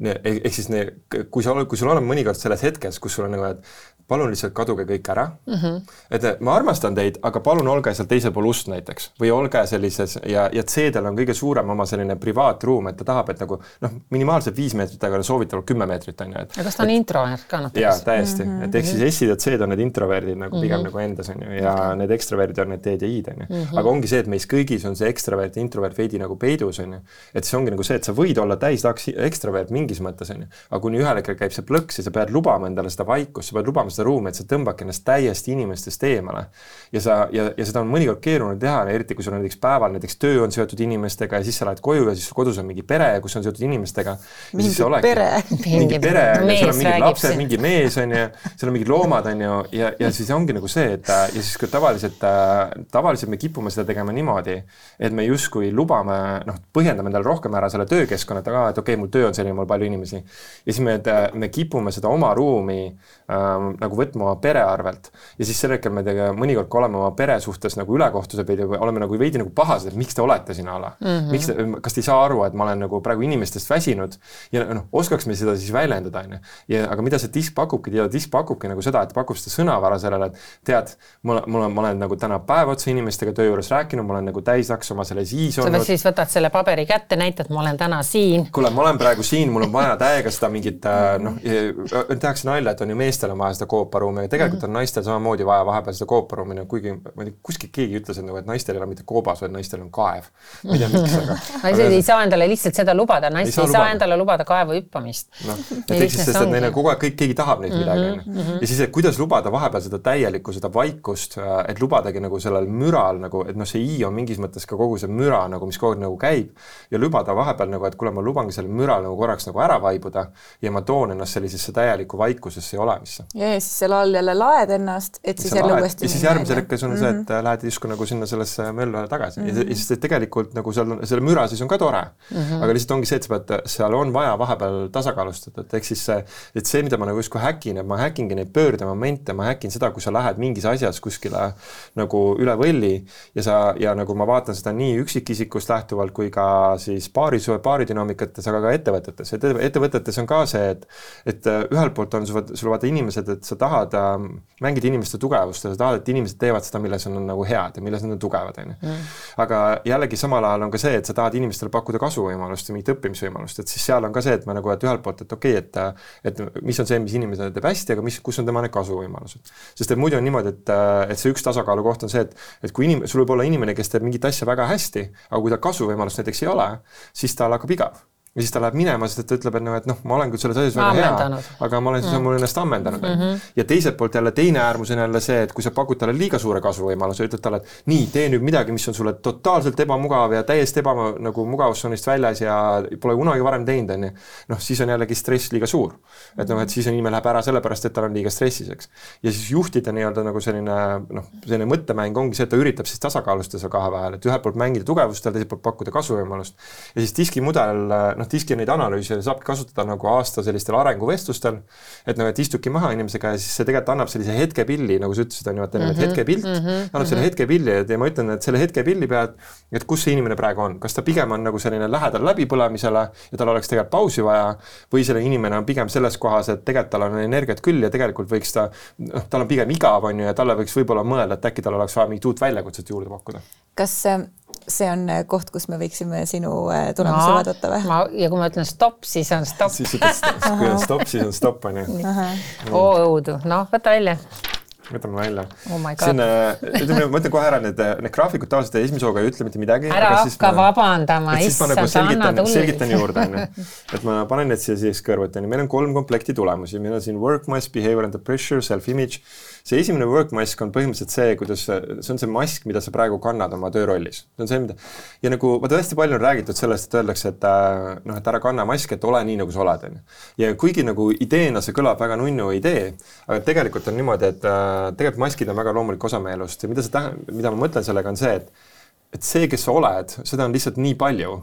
ehk siis ne, kui sa oled, kui sul on mõnikord selles hetkes, kus sul on nagu, et palun lihtsalt kaduge kõik ära mm. -hmm. et ma armastan teid, aga palun olge seal teisel pool ust näiteks või olge sellises ja, ja C-del on kõige suurem oma selline privaatruum, et ta tahab, et nagu noh, minimaalselt viis meetrit, aga soovitavalt kümme meetrit on ju, et. aga kas ta on introvert ka natuke? jaa, täiesti mm, -hmm. et ehk siis S-id ja C-d on need introverdid nagu pigem mm -hmm. nagu endas on ju ja okay. need ekstraverdid on need D-d ja I-d on ju. Mhm. aga ongi see, et meis kõigis on see ekstravert ja introvert veidi nagu peidus on ju. et see ongi nagu see, et sa võid olla täis ekstravert mingis mõttes on ju, aga kuni ühel hetkel käib see plõks ja sa pead lubama endale seda vaikust, sa pead lubama seda ruumi, et sa tõmbadki ennast täiesti inimestest eemale. ja sa, ja, ja seda on mõnikord keeruline teha, eriti kui sul on näiteks päeval näiteks töö on seotud inimestega ja siis sa lähed koju ja siis kodus on mingi pere, kus on seotud inimestega. mingi pere. mingi pere, seal on mingid lapsed, mingi mees on ju, seal on mingid loomad on ju, ja, ja siis ongi nagu see, et ja siis kui tavaliselt, tavaliselt me kipume seda tegema niimoodi, et me justkui lubame, noh, põhjendame endale rohkem ära selle töökeskkonna, et aga, et okei okay,, mul töö on selline, mul palju inimesi. ja siis me, me kipume seda oma ruumi ähm, nagu võtma oma pere arvelt. ja siis sel hetkel me tegelikult mõnikord, kui oleme oma pere suhtes nagu ülekohtuse peal ja oleme nagu veidi nagu pahased, et miks te olete siin ala mm. -hmm. miks te, kas te ei saa aru, et ma olen nagu praegu inimestest väsinud ja noh, oskaks me seda siis väljendada, on ju. ja aga mida see disk pakubki, disk pakubki nagu seda, et pakub seda sõnavara sellele, et tead, mul, mul on, ma olen nagu täna päev otsa inimestega töö juures rääkinud, ma olen nagu täisaks oma selle siis olnud. siis võtad selle paberi kätte, näitad, ma olen täna siin. kuule, ma olen praegu siin, mul on vaja täiega seda mingit äh, noh, tehakse nalja, et on ju meestel on vaja seda kooparuumi, aga tegelikult -hmm. on naistel samamoodi vaja vahepeal seda kooparuumi, no kuigi ma ei tea, kuskilt keegi ütles, et nagu, et naistel ei ole mitte koobas, vaid naistel on kaev. ma ei tea, miks, aga naised ei saa endale lihtsalt seda lubada, naised ei saa, ei saa endale lubada kaevu hüppamist. noh, et ehk siis, sest et neile kogu aeg kõik, keegi tahab neilt midagi, on ju. Mhm. ja siis, et kuidas lubada vahepeal seda täielikku, seda vaikust, äh, et lubadagi nagu sellel müral nagu, et noh, see i on mingis mõttes ka kogu see müra nagu, mis kogu aeg nagu käib ja lubada vahepeal nagu, et kuule, ma lubangi sellel müral nagu korraks nagu ära vaibuda ja ma toon ennast sellisesse täielikku vaikusesse ja olemisse. ja, siis selle all jälle laed ennast, et siis jälle uuesti ja siis järgmisel hetkel sul on see, et mm -hmm. lähed justkui nagu sinna sellesse möllu tagasi mm -hmm. ja, siis tegelikult nagu seal, selle müra siis on ka tore mm. -hmm. aga lihtsalt ongi see, et sa pead, seal on vaja vahepeal tasakaalustada, et ehk siis see, et see, mida ma nagu justkui häkin, et ma häkingi neid pöördemomente, ma häkin seda, kui sa lähed mingis asjas kuskile nagu üle võlli ja sa, ja nagu ma vaatan seda nii üksikisikust lähtuvalt kui ka siis paaris, paaridünaamikates, aga ka ettevõtetes, et ettevõtetes on ka see, et et ühelt poolt on sul, sul vaata inimesed, et sa tahad äh, mängida inimeste tugevust ja sa tahad, et inimesed teevad seda, milles on nagu head ja milles nad on tugevad, on ju. Mm. aga jällegi samal ajal on ka see, et sa tahad inimestele pakkuda kasuvõimalust ja mingit õppimisvõimalust, et siis seal on ka see, et me nagu, et ühelt poolt, et okei okay,, et et mis on see, mis inimesele teeb hästi, aga mis, kus on tema need kasuvõimalused. sest et muidu on niimoodi, et, et see üks tasakaalukoht on see, et, et kui inim-, sul võib olla inimene, kes teeb mingit asja väga hästi, aga kui tal kasuvõimalust näiteks ei ole, siis tal hakkab igav ja siis ta läheb minema, sest et ta ütleb, et noh, et noh, ma olen küll selles asjas väga hea, aga ma olen siis mm. ennast ammendanud mm. -hmm. ja teiselt poolt jälle teine äärmus on jälle see, et kui sa pakud talle liiga suure kasvuvõimaluse, ütled talle, et nii, tee nüüd midagi, mis on sulle totaalselt ebamugav ja täiesti eba nagu mugavustsoonist väljas ja pole kunagi varem teinud, on ju. noh, siis on jällegi stress liiga suur. et noh, et siis inimene läheb ära sellepärast, et tal on liiga stressis, eks. ja siis juhtida nii-öelda nagu selline noh, selline mõttemäng ongi see, et ta üritab siis tasakaalustada seal kahe vahel, et ühelt poolt mängida tugevustel, teiselt poolt pakkuda kasvuvõimalust. ja siis diskimudel, noh, diski neid analüüse saabki kasutada nagu aasta sellistel arenguvestlustel, et noh, et istubki maha inimesega ja siis see tegelikult annab sellise hetkepilli, nagu sa ütlesid, on ju, et mm -hmm. hetkepilt mm, -hmm. annab selle mhm. hetkepilli ja ma ütlen, et selle hetkepilli pead, et kus see inimene praegu on, kas ta pigem on nagu selline lähedal läbipõlemisele ja tal oleks tegelikult pausi vaja või selle inimene on pigem selles kohas, et tegelikult tal on energiat küll ja tegelikult võiks ta, noh, tal on pigem igav, on ju, ja talle võiks võib-olla mõelda, et äkki tal oleks vaja mingit uut väljakutset juurde pakkuda. kas see on äh, koht, kus me võiksime sinu äh, tulemusi no, vaadata või? ma, ja kui ma ütlen stopp, siis on stopp. siis ütled, kui on stopp, siis on stopp, on ju. oo õudu, noh, võta välja võtame välja oh. siin, ütleme, ma ütlen kohe ära need, need graafikud tavaliselt esimese hooga ei ütle mitte midagi. ära hakka ma, vabandama, issand, nagu selgitan, selgitan juurde, onju. et ma panen need siia siis kõrvuti, onju. meil on kolm komplekti tulemusi, meil on siin work mass, behavior under pressure, self-image see esimene work mask on põhimõtteliselt see, kuidas, see on see mask, mida sa praegu kannad oma töörollis. see on see, mida ja nagu vaata hästi palju on räägitud sellest, et öeldakse, et äh, noh, et ära kanna maski, et ole nii, nagu sa oled, on ju. ja kuigi nagu ideena see kõlab väga nunnu idee, aga tegelikult on niimoodi, et äh, tegelikult maskid on väga loomulik osa meie elust ja mida see tähendab, mida ma mõtlen sellega, on see, et et see, kes sa oled, seda on lihtsalt nii palju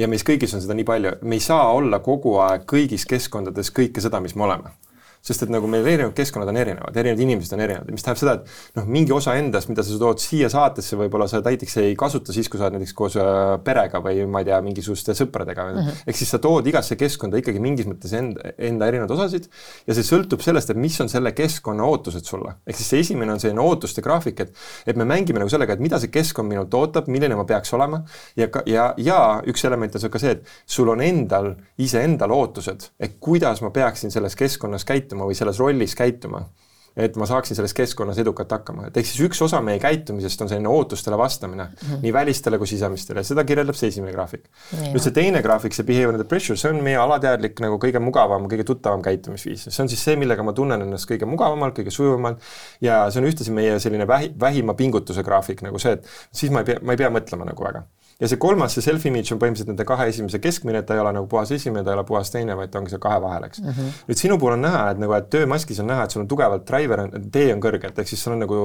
ja meis kõigis on seda nii palju, me ei saa olla kogu aeg kõigis keskkondades kõike seda, mis me oleme sest et nagu meil erinevad keskkonnad on erinevad, erinevad inimesed on erinevad, mis tähendab seda, et noh, mingi osa endast, mida sa tood siia saatesse, võib-olla sa näiteks ei kasuta siis, kui sa oled näiteks koos äh, perega või ma ei tea, mingisuguste sõpradega. Mm -hmm.. ehk siis sa tood igasse keskkonda ikkagi mingis mõttes enda, enda erinevaid osasid ja see sõltub sellest, et mis on selle keskkonna ootused sulle. ehk siis see esimene on selline ootuste graafik, et, et me mängime nagu sellega, et mida see keskkond minult ootab, milline ma peaks olema. Ja, ja, ja üks element on ka see, et sul on endal, iseendal ootused, et kuidas ma peaksin selles keskkonnas käituma käituma või selles rollis käituma, et ma saaksin selles keskkonnas edukalt hakkama, et ehk siis üks osa meie käitumisest on selline ootustele vastamine mm -hmm. nii välistele kui sisemistele, seda kirjeldab see esimene graafik. nüüd see teine graafik, see behavior under pressure, see on meie alateadlik nagu kõige mugavam, kõige tuttavam käitumisviis, see on siis see, millega ma tunnen ennast kõige mugavamalt, kõige sujuvamalt ja see on ühtlasi meie selline vähi, vähima pingutuse graafik nagu see, et siis ma ei pea, ma ei pea mõtlema nagu väga ja see kolmas, see self-image on põhimõtteliselt nende kahe esimese keskmine, et ta ei ole nagu puhas esimene, ta ei ole puhas teine, vaid ta ongi seal kahe vahel, eks mm. -hmm. nüüd sinu puhul on näha, et nagu, et töömaskis on näha, et sul on tugevalt driver, tee on kõrge, et ehk siis sul on nagu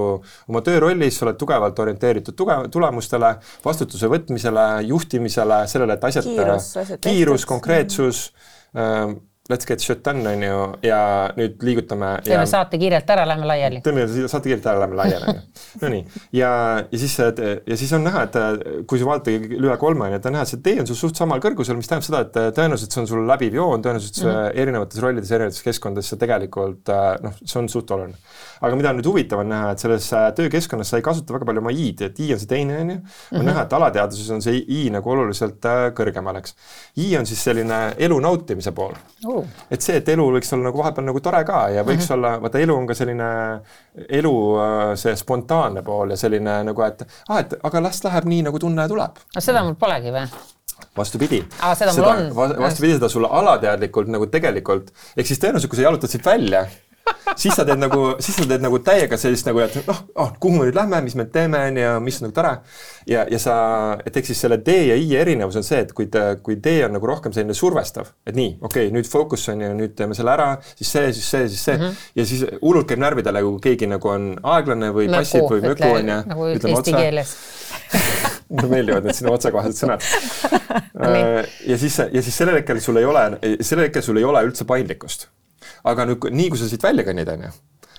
oma töörollis, sa oled tugevalt orienteeritud tugev, tulemustele, vastutuse võtmisele, juhtimisele, sellele, et asjad, kiirus, kiirus, konkreetsus mm, -hmm let's get shit done on ju ja nüüd liigutame. teeme saate kiirelt ära, lähme laiali. teeme saate kiirelt ära, lähme laiali on ju. Nonii ja, ja siis, ja siis on näha, et kui sa vaatad üle kolme on ju, et on näha, see tee on sul suht samal kõrgusel, mis tähendab seda, et tõenäoliselt see on sul läbiv joon, tõenäoliselt mm -hmm. erinevates rollides, erinevates keskkondades see tegelikult noh, see on suht oluline. aga mida on nüüd huvitav on näha, et selles töökeskkonnas sa ei kasuta väga palju oma i-d, et i on see teine on ju. on mhm. näha, et alateadvuses on see i nagu oluliselt kõrgemal, eks. i on siis selline elu nautimise pool uh.. Et see, et elu võiks olla nagu vahepeal nagu tore ka ja võiks mm -hmm. olla, vaata elu on ka selline elu äh, see spontaanne pool ja selline nagu, et ah, et aga las läheb nii, nagu tunne tuleb. aga seda mul polegi või? vastupidi. seda on. vastupidi, seda sulle alateadlikult nagu tegelikult, ehk siis tõenäoliselt, kui sa jalutad siit välja siis sa teed nagu, siis sa teed nagu täiega sellist nagu, et noh oh,, kuhu me nüüd lähme, mis me teeme, on ju, mis on nagu tore. ja, ja sa, et eks siis selle D ja I erinevus on see, et kui ta, kui D on nagu rohkem selline survestav, et nii, okei okay,, nüüd fookus on ju, nüüd teeme selle ära, siis see, siis see, siis see mm -hmm. ja siis hullult käib närvidele, kui keegi nagu on aeglane või passib või möku on ju. nagu ütleme keeles mulle meeldivad need sinu otsekohesed sõnad äh, ja siis, ja siis sellel hetkel sul ei ole, sellel hetkel sul ei ole üldse paindlikkust aga nüüd, nii kui sa siit välja kõnnid, onju,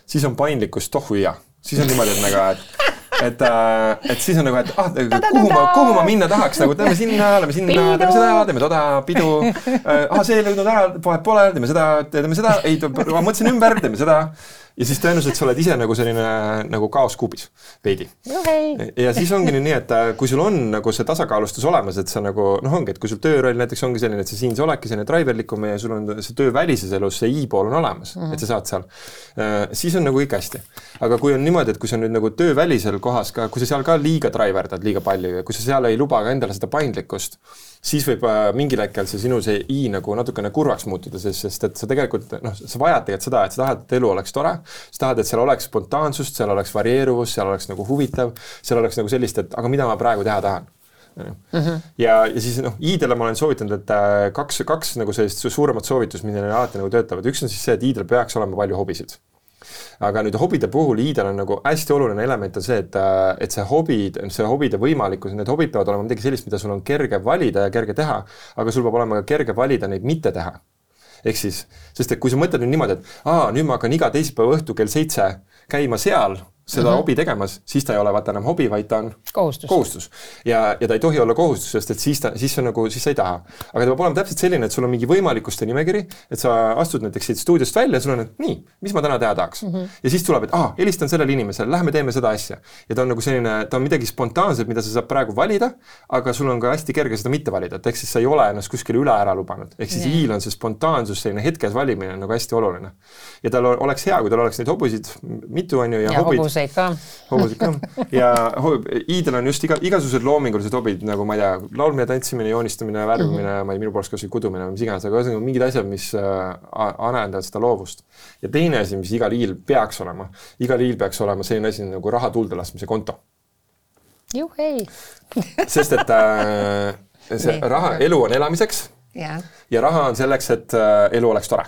siis on paindlikkus tohu hea. siis on niimoodi, et nagu, et et, äh, et siis on nagu, et ah, kuhu ma, kuhu ma minna tahaks, nagu teeme sinna, lähme sinna, teeme seda, teeme toda, pidu. Äh, ah, see ei lõudnud ära, vahet pole, teeme seda, teeme seda, ei, ma mõtlesin ümber, teeme seda ja siis tõenäoliselt sa oled ise nagu selline nagu kaoskuubis veidi. ja siis ongi nii, et äh, kui sul on nagu see tasakaalustus olemas, et sa nagu noh, ongi, et kui sul tööroll näiteks ongi selline, et sa siin sa oledki selline driverlikum ja sul on see töövälises elus see i-pool on olemas mm, -hmm. et sa saad seal, äh, siis on nagu kõik hästi. aga kui on niimoodi, et kui sa nüüd nagu töövälisel kohas ka, kui sa seal ka liiga driverdad liiga palju ja kui sa seal ei luba ka endale seda paindlikkust siis võib äh, mingil hetkel see sinu see i nagu natukene kurvaks muutuda, sest, sest et sa tegelikult noh, sa vajad tegelikult seda, et sa tahad, et elu oleks tore, sa tahad, et seal oleks spontaansust, seal oleks varieeruvust, seal oleks nagu huvitav, seal oleks nagu sellist, et aga mida ma praegu teha tahan Mm -hmm. ja, ja siis noh, i-dele ma olen soovitanud, et äh, kaks, kaks nagu sellist suuremat soovitust, neil alati nagu töötavad, üks on siis see, et i-del peaks olema palju hobisid. Aga nüüd hobide puhul Iidal on nagu hästi oluline element on see, et, et see hobid, see hobide võimalikkus, need hobid peavad olema midagi sellist, mida sul on kerge valida ja kerge teha, aga sul peab olema ka kerge valida neid mitte teha ehk siis, sest et kui sa mõtled nüüd niimoodi, et aa, nüüd ma hakkan iga teisipäeva õhtu kell seitse käima seal seda mm -hmm. hobi tegemas, siis ta ei ole vaata enam hobi, vaid ta on kohustus, kohustus.. ja, ja ta ei tohi olla kohustus, sest et siis ta, siis on nagu, siis sa ei taha. aga ta peab olema täpselt selline, et sul on mingi võimalikkuste nimekiri, et sa astud näiteks siit stuudiost välja ja sul on, et nii, mis ma täna teha tahaks mm. -hmm. ja siis tuleb, et aa, helistan sellele inimesele, lähme teeme seda asja. ja ta on nagu selline, ta on midagi spontaanset, mida sa saad praegu valida, aga sul on ka hästi kerge seda mitte valida, et ehk siis sa ei ole ennast kuskile üle ära lubanud. ehk siis i-l on see spontaansus, selline hetkes valimine nagu hästi oluline. ja tal oleks hea, kui tal oleks neid hobusid mitu, on ju, ja, ja hobid hobuseid ka. hobuseid ka ja iidel on just iga, igasugused loomingulised hobid nagu ma ei tea, laulmine, tantsimine, joonistamine, värvimine mm, -hmm. ma ei, minu poolest kasvõi kudumine või mis iganes, aga ühesõnaga mingid asjad, mis äh, arendavad seda loovust. ja teine asi, mis igal iil peaks olema, igal iil peaks olema selline asi nagu raha tuulde laskmise konto. juhei sest et äh, see nee. raha, elu on elamiseks ja, ja raha on selleks, et äh, elu oleks tore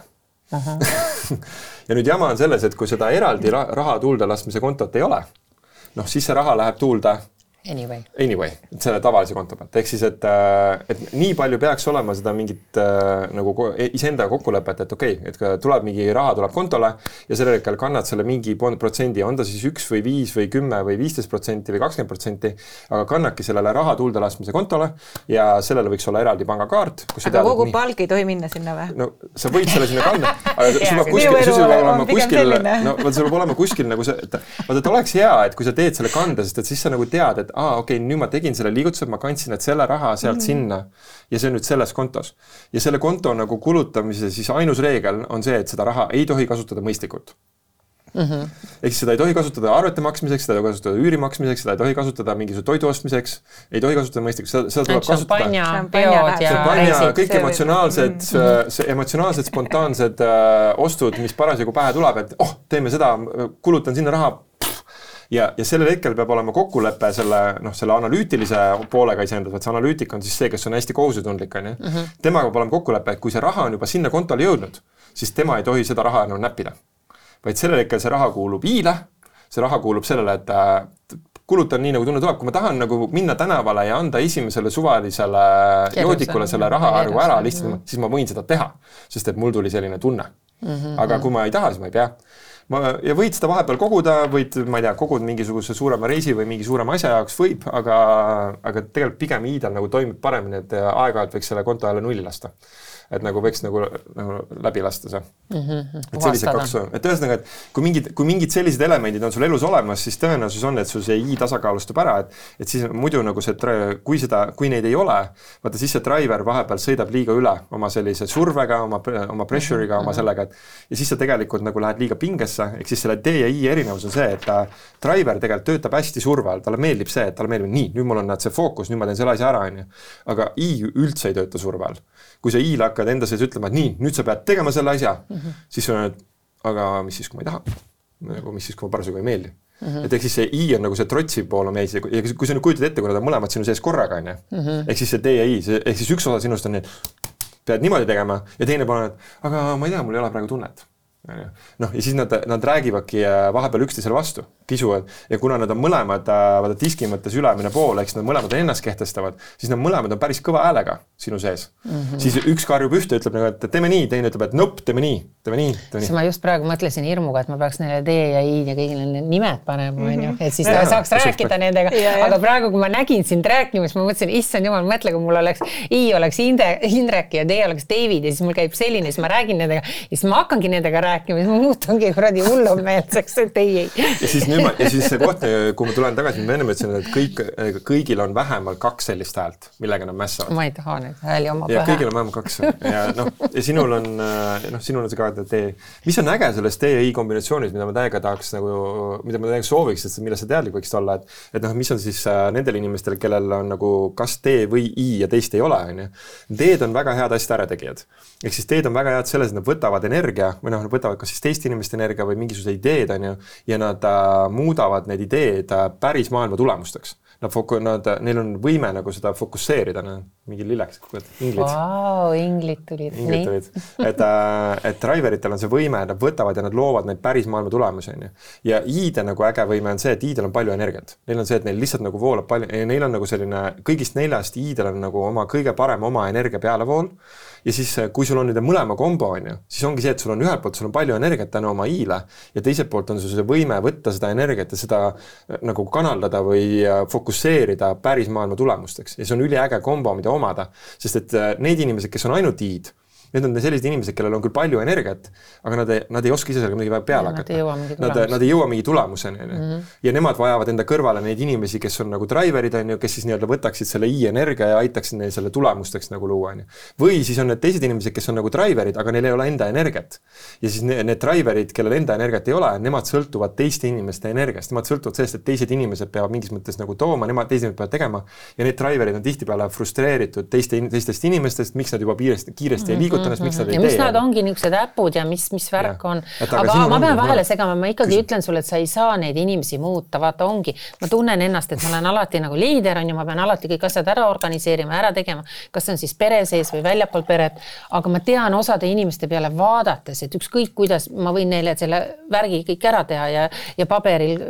uh. -huh. ja nüüd jama on selles, et kui seda eraldi raha tuulde laskmise kontot ei ole, noh, siis see raha läheb tuulde Anyway. Anyway, selle tavalise konto pealt, ehk siis, et, äh, et nii palju peaks olema seda mingit äh, nagu e-, iseendaga kokkulepet, et okei okay,, et tuleb mingi raha tuleb kontole ja sellel hetkel kannad selle mingi protsendi, on ta siis üks või viis või kümme või viisteist protsenti või kakskümmend protsenti, aga kannadki sellele raha tuulde laskmise kontole ja sellele võiks olla eraldi pangakaart. aga tead, kogu nii, palk ei tohi minna sinna või? no sa võid selle sinna kanda, aga sul peab kuskil, sul peab olema kuskil, no vot sul peab olema kuskil nagu see, et vaata, et oleks hea, et kui sa teed selle kande, sest et siis sa nagu tead, et aa, okei okay,, nüüd ma tegin selle liigutuse, ma kandsin nüüd selle raha sealt mm -hmm. sinna ja see on nüüd selles kontos. ja selle konto nagu kulutamise siis ainus reegel on see, et seda raha ei tohi kasutada mõistlikult mm -hmm.. ehk siis seda ei tohi kasutada arvete maksmiseks, seda ei tohi kasutada üüri maksmiseks, seda ei tohi kasutada mingisuguse toidu ostmiseks, ei tohi kasutada mõistlikuks, seda, seda tuleb kasutada. šampanja, kõik emotsionaalsed mm, -hmm. see emotsionaalsed spontaansed äh, ostud, mis parasjagu pähe tuleb, et oh, teeme seda, kulutan sinna raha ja, ja sellel hetkel peab olema kokkulepe selle noh, selle analüütilise poolega iseendas, et see analüütik on siis see, kes on hästi kohusetundlik, on ju. Mhm. temaga peab olema kokkulepe, et kui see raha on juba sinna kontole jõudnud, siis tema ei tohi seda raha enam näppida. vaid sellel hetkel see raha kuulub i-le, see raha kuulub sellele, et kulutan nii, nagu tunne tuleb, kui ma tahan nagu minna tänavale ja anda esimesele suvalisele joodikule selle raha arvu ära lihtsalt mm, -hmm. siis ma võin seda teha, sest et mul tuli selline tunne mm. -hmm. aga kui ma ei taha, siis ma ei pea ma, ja võid seda vahepeal koguda, võid, ma ei tea, kogud mingisuguse suurema reisi või mingi suurema asja jaoks, võib, aga, aga tegelikult pigem iidal nagu toimib paremini, et aeg-ajalt võiks selle konto jälle nulli lasta et nagu võiks nagu, nagu läbi lasta see mm. -hmm. et sellised kaks, et ühesõnaga, et kui mingid, kui mingid sellised elemendid on sul elus olemas, siis tõenäosus on, et sul see i tasakaalustub ära, et et siis muidu nagu see, kui seda, kui neid ei ole, vaata siis see driver vahepeal sõidab liiga üle oma sellise survega, oma, oma pressure'iga, oma mhm. sellega, et ja siis sa tegelikult nagu lähed liiga pingesse, ehk siis selle D ja I erinevus on see, et driver tegelikult töötab hästi surve all, talle meeldib see, et talle meeldib, nii, nüüd mul on näed see fookus, nüüd ma teen selle asja ära, on ju. aga I üldse ei tööta surve all. Kui sa I-le hakkad enda sees ütlema, et nii, nüüd sa pead tegema selle asja mm, -hmm. siis on, et aga mis siis, kui ma ei taha. nagu mis siis, kui ma parasjagu ei meeldi Mm -hmm. et ehk siis see I on nagu see trotsi pool on meis ja kui sa nüüd kujutad ette, kui nad on mõlemad sinu sees korraga, on ju. Ehk siis see D ja I, see ehk siis üks osa sinust on nii, et pead niimoodi tegema ja teine pool on, et aga ma ei tea, mul ei ole praegu tunnet noh, ja siis nad, nad räägivadki äh, vahepeal üksteisele vastu, kisuvad ja kuna nad on mõlemad äh, vaata diski mõttes ülemine pool, ehk siis nad mõlemad on ennast kehtestavad, siis nad mõlemad on päris kõva häälega sinu sees mm. -hmm. siis üks karjub ühte, ütleb nagu, et teeme nii, teine ütleb, et nope, teeme nii, teeme nii, teeme nii. ma just praegu mõtlesin hirmuga, et ma peaks neile D ja I ja kõigile need nimed panema, onju, et siis ja, saaks ja, rääkida nendega, aga praegu, kui ma nägin sind rääkimas, ma mõtlesin, issand jumal, mõtle, kui mul oleks I oleks Inde, Indrek ja D oleks David ja siis mul käib selline, siis ma räägin nendega ja siis ma hakkangi nendega rääkima, siis ma muutun ongi kuradi hullumeelseks, et ei, ei. ja siis nüüd ma, ja siis see koht, kui ma tulen tagasi, ma ennem ütlesin, et kõik, kõigil on vähemalt kaks sellist häält, millega nad mässavad. ma ei taha neid hääli oma pähe. kõigil on vähemalt kaks ja noh, ja sinul on, noh, sinul on see ka tee. mis on äge selles T ja I kombinatsioonis, mida ma täiega tahaks nagu, mida ma täiega sooviks, et millest sa teadlik võiksid olla, et, et noh, mis on siis äh, nendel inimestel, kellel on nagu kas T või I ja teist ei ole, on ju. D-d on väga head asjade ärategijad. ehk siis D-d on väga head selles, et nad võtavad energia või noh, nad võtavad kas siis teist inimest inimeste energia või mingisugused ideed, on ju, ja nad äh, muudavad need ideed äh, päris maailma tulemusteks. Nad foku-, nad, neil on võime nagu seda fokusseerida, noh, mingi lilleks, inglid wow,. inglid tulid. inglid tulid, et äh,, et driveritel on see võime, nad võtavad ja nad loovad neid päris maailma tulemusi, on ju. ja i-de nagu äge võime on see, et i-del on palju energiat. Neil on see, et neil lihtsalt nagu voolab palju, neil on nagu selline, kõigist neljast i-del on nagu oma kõige parem oma energia pealevool ja siis, äh, kui sul on nüüd mõlema kombo, on ju, siis ongi see, et sul on ühelt poolt, sul on palju energiat tänu oma i-le ja teiselt poolt on sul see võime võtta seda energiat ja seda äh, nagu kanaldada või fokusseerida päris maailma tulemusteks ja see on üliäge kombo, mida omada, sest et need inimesed, kes on ainult i-d Need on sellised inimesed, kellel on küll palju energiat, aga nad ei, nad ei oska ise sellega midagi peale hakata. Nad, nad ei jõua mingi tulemuseni, on ju. Mhm. ja nemad vajavad enda kõrvale neid inimesi, kes on nagu driver'id, on ju, kes siis nii-öelda võtaksid selle i-energia ja aitaksid neil selle tulemusteks nagu luua, on ju. või siis on need teised inimesed, kes on nagu driver'id, aga neil ei ole enda energiat. ja siis need, need driver'id, kellel enda energiat ei ole, nemad sõltuvad teiste inimeste energiast, nemad sõltuvad sellest, et teised inimesed peavad mingis mõttes nagu tooma, nemad, teised peavad tegema. ja need driver'id on tihtipeale frustreeritud teiste, teistest inimestest, miks nad juba kiiresti, kiiresti ei liiguta ennast, miks nad ei ja tee. mis nad ongi niisugused äpud ja mis, mis värk ja. on. aga, aga ma pean vahele segama, ma ikkagi küsin. ütlen sulle, et sa ei saa neid inimesi muuta, vaata ongi, ma tunnen ennast, et ma olen alati nagu liider on ju, ma pean alati kõik asjad ära organiseerima, ära tegema, kas see on siis pere sees või väljapool peret, aga ma tean osade inimeste peale vaadates, et ükskõik kuidas ma võin neile selle värgi kõik ära teha ja, ja paberil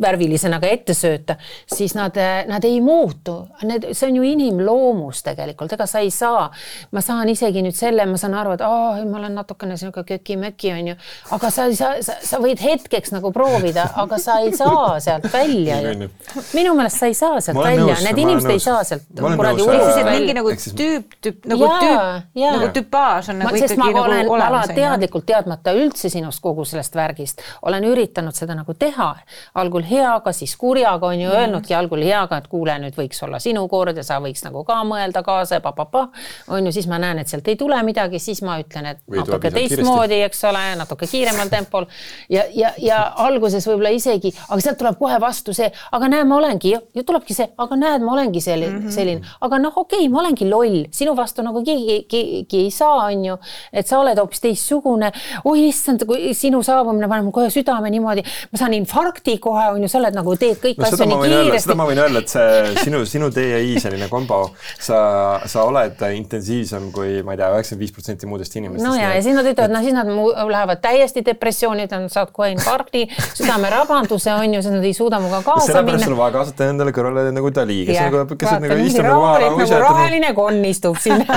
värvilisena ka ette sööta, siis nad, nad ei muutu. Need, see on ju inimloomus tegelikult, ega sa ei saa, ma saan isegi nüüd selle, ma saan aru, et aa, ma olen natukene sihuke köki-möki onju, aga sa ei saa, sa, sa võid hetkeks nagu proovida, aga sa ei saa sealt välja ju. minu meelest sa ei saa sealt välja, need inimesed ei saa sealt kuradi ujust välja. mingi nagu tüüp, tüüp nagu tüüp, nagu tüpaaž on nagu ma, ikkagi nagu olen olemas. teadlikult teadmata üldse sinust kogu sellest värgist, olen üritanud seda nagu teha, algul heaga, siis kurjaga on ju mm. öelnudki algul heaga, et kuule, nüüd võiks olla sinu kord ja sa võiks nagu ka mõelda kaasa ja papapa, on ju, siis ma näen, et sealt ei tule midagi siis ma ütlen, et Või natuke teistmoodi, eks ole, natuke kiiremal tempol. Ja, ja, ja alguses võib-olla isegi, aga sealt tuleb kohe vastu see, aga näe, ma olengi, ja tulebki see, aga näed, ma olengi selline mm, -hmm. selline, aga noh, okei okay,, ma olengi loll, sinu vastu nagu keegi, keegi, ei saa, on ju, et sa oled hoopis teistsugune. oi issand, kui sinu saabumine paneb kohe südame niimoodi, ma saan infarkti kohe, on ju, sa oled nagu teed kõiki no, asju nii kiiresti. seda ma võin öelda, et see sinu, sinu DI selline kombo, sa, sa oled intensiivsem kui ma ei tea, üheksakümmend üheksakümmend viis protsenti muudest inimestest. no ja, ja siis nad ütlevad, noh, siis nad lähevad täiesti depressiooni, nad saavad kohe infarkti, südamerabanduse on ju, siis nad ei suuda minuga kaasa minna. sellepärast sul vaja kaasata endale kõrvale nagu Dali, kes Jah. nagu, kes Vaata, nagu istub nagu maha nagu et roheline konn istub siin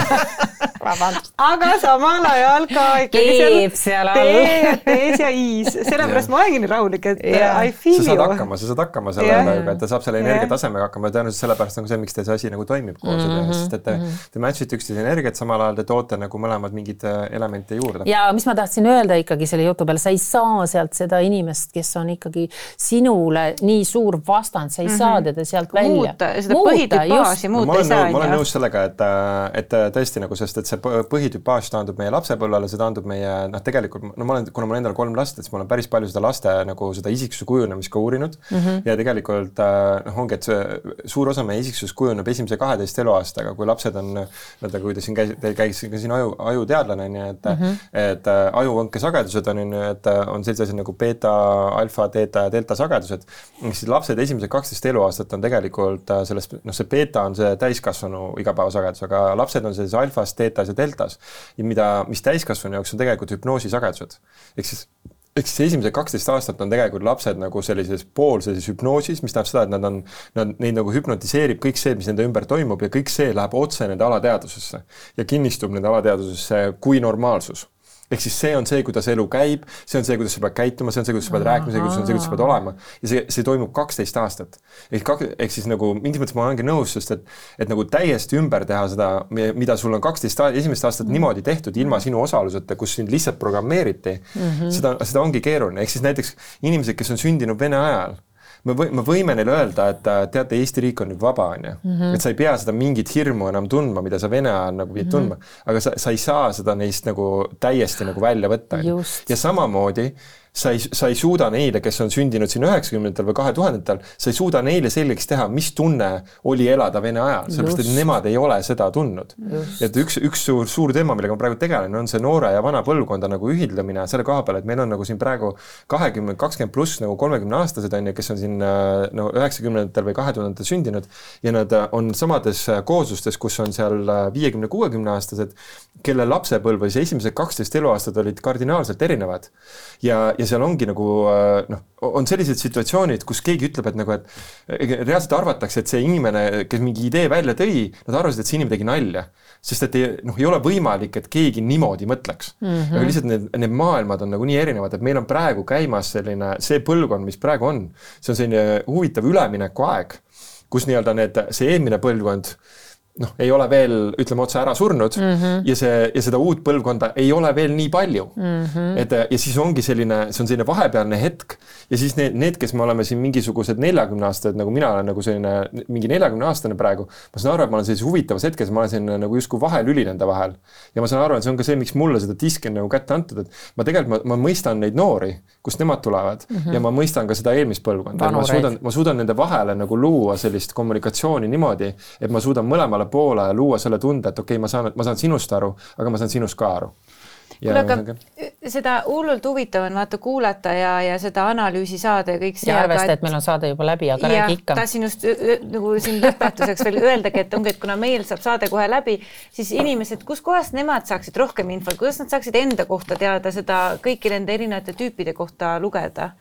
vabandust. aga samal ajal ka ikkagi Keeb seal all. tee ja ja iis, sellepärast ma olengi nii rahulik, et Jaa. I feel sa saad you. hakkama, sa saad hakkama selle Jah. ajaga, et ta saab selle energiatasemega hakkama ja tõenäoliselt sellepärast on ka see, miks teil see asi nagu toimib koos mm, -hmm. sest et te, te match ite üksteise energiat, samal ajal te toote nagu mõlemad mingeid äh, elemente juurde. ja mis ma tahtsin öelda ikkagi selle jutu peale, sa ei saa sealt seda inimest, kes on ikkagi sinule nii suur vastand, sa ei mm -hmm. saa teda sealt välja muuta, seda põhitüpaaži muuta ei saa, ma olen nõus sellega, et, äh, et äh, tõesti nagu, sest et see põ- põhitüpaaž taandub meie lapsepõlvele, see taandub meie noh, tegelikult no ma olen, kuna mul endal kolm last, et siis ma olen päris palju seda laste nagu seda isiksuse kujunemist ka uurinud mm -hmm. ja tegelikult äh, noh, ongi, et see suur osa meie isiksusest kujuneb esimese kaheteist eluaastaga, kui lapsed on nii-öelda, kui te siin käis, teil käis ka siin aju, ajuteadlane on ju, et mm, -hmm. et äh, ajuvõnke sagedused on ju, et äh, on sellised asjad nagu beeta, alfa, teeta ja delta sagedused. siis lapsed esimesed kaksteist eluaastat on tegelikult äh, sellest, noh, see beeta on see täiskasvanu igapäevasagedus, aga lapsed on sellises alfas, teetas ja deltas. ja mida, mis täiskasvanu jaoks on tegelikult hüpnoosi sagedused. ehk siis ehk siis esimesed kaksteist aastat on tegelikult lapsed nagu sellises pool sellises hüpnoosis, mis tähendab seda, et nad on, nad, neid nagu hüpnotiseerib kõik see, mis nende ümber toimub ja kõik see läheb otse nende alateadvusesse ja kinnistub nende alateadvusesse kui normaalsus ehk siis see on see, kuidas elu käib, see on see, kuidas sa pead käituma, see on see, kuidas sa pead rääkima, see on see, kuidas sa pead olema ja see, see toimub kaksteist aastat. ehk kak-, ehk siis nagu mingis mõttes ma olengi nõus, sest et, et nagu täiesti ümber teha seda, mida sul on kaksteist, esimest aastat mm. niimoodi tehtud ilma sinu osaluseta, kus sind lihtsalt programmeeriti mm, -hmm. seda, seda ongi keeruline, ehk siis näiteks inimesed, kes on sündinud Vene ajal me või, me võime neile öelda, et äh, teate, Eesti riik on nüüd vaba, on ju. Mhm. et sa ei pea seda mingit hirmu enam tundma, mida sa Vene ajal nagu pidid tundma, aga sa, sa ei saa seda neist nagu täiesti nagu välja võtta. Just. ja samamoodi sa ei, sa ei suuda neile, kes on sündinud siin üheksakümnendatel või kahe tuhandetel, sa ei suuda neile selgeks teha, mis tunne oli elada Vene ajal, sellepärast et nemad ei ole seda tundnud. et üks, üks suur, suur teema, millega ma praegu tegelen, on see noore ja vana põlvkonda nagu ühildamine selle koha peal, et meil on nagu siin praegu kahekümne, kakskümmend pluss nagu kolmekümne aastased on ju, kes on siin äh, no üheksakümnendatel või kahe tuhandetel sündinud ja nad äh, on samades äh, kooslustes, kus on seal viiekümne, kuuekümne aastased, kelle lapsepõlv või see esimesed kaksteist eluaastat olid kardinaalselt erinevad. Ja, ja seal ongi nagu äh, noh, on sellised situatsioonid, kus keegi ütleb, et nagu, et reaalselt arvatakse, et see inimene, kes mingi idee välja tõi, nad arvasid, et see inimene tegi nalja. sest et ei, noh, ei ole võimalik, et keegi niimoodi mõtleks mm. -hmm. aga lihtsalt need, need maailmad on nagu nii erinevad, et meil on praegu käimas selline, see põlvkond, mis praegu on, see on selline huvitav üleminekuaeg, kus nii-öelda need, see eelmine põlvkond noh, ei ole veel, ütleme otse ära surnud mm -hmm. ja see ja seda uut põlvkonda ei ole veel nii palju mm. -hmm. et ja siis ongi selline, see on selline vahepealne hetk ja siis need, need, kes me oleme siin mingisugused neljakümne aastased, nagu mina olen nagu selline mingi neljakümne aastane praegu, ma saan aru, et ma olen sellises huvitavas hetkes, ma olen selline nagu justkui vahelüli nende vahel. ja ma saan aru, et see on ka see, miks mulle seda diski on nagu kätte antud, et ma tegelikult, ma, ma mõistan neid noori, kust nemad tulevad mm -hmm. ja ma mõistan ka seda eelmist põlvkonda, ma suudan, ma suudan nende vahele nagu luua sellist kommunikatsiooni niimoodi, et ma suudan mõlemale poole luua selle tunde, et okei okay,, ma saan, ma saan sinust aru, aga ma saan sinust ka aru. kuule, aga seda hullult huvitav on vaata kuulata ja, ja seda analüüsi saada ja kõik see. ja arvesta, et meil on saade juba läbi, aga räägi ikka. tahtsin just nagu siin lõpetuseks veel öeldagi, et ongi, et kuna meil saab saade kohe läbi, siis inimesed, kuskohast nemad saaksid rohkem infot, kuidas nad saaksid enda kohta teada seda kõiki nende erinevate tüüpide kohta lugeda?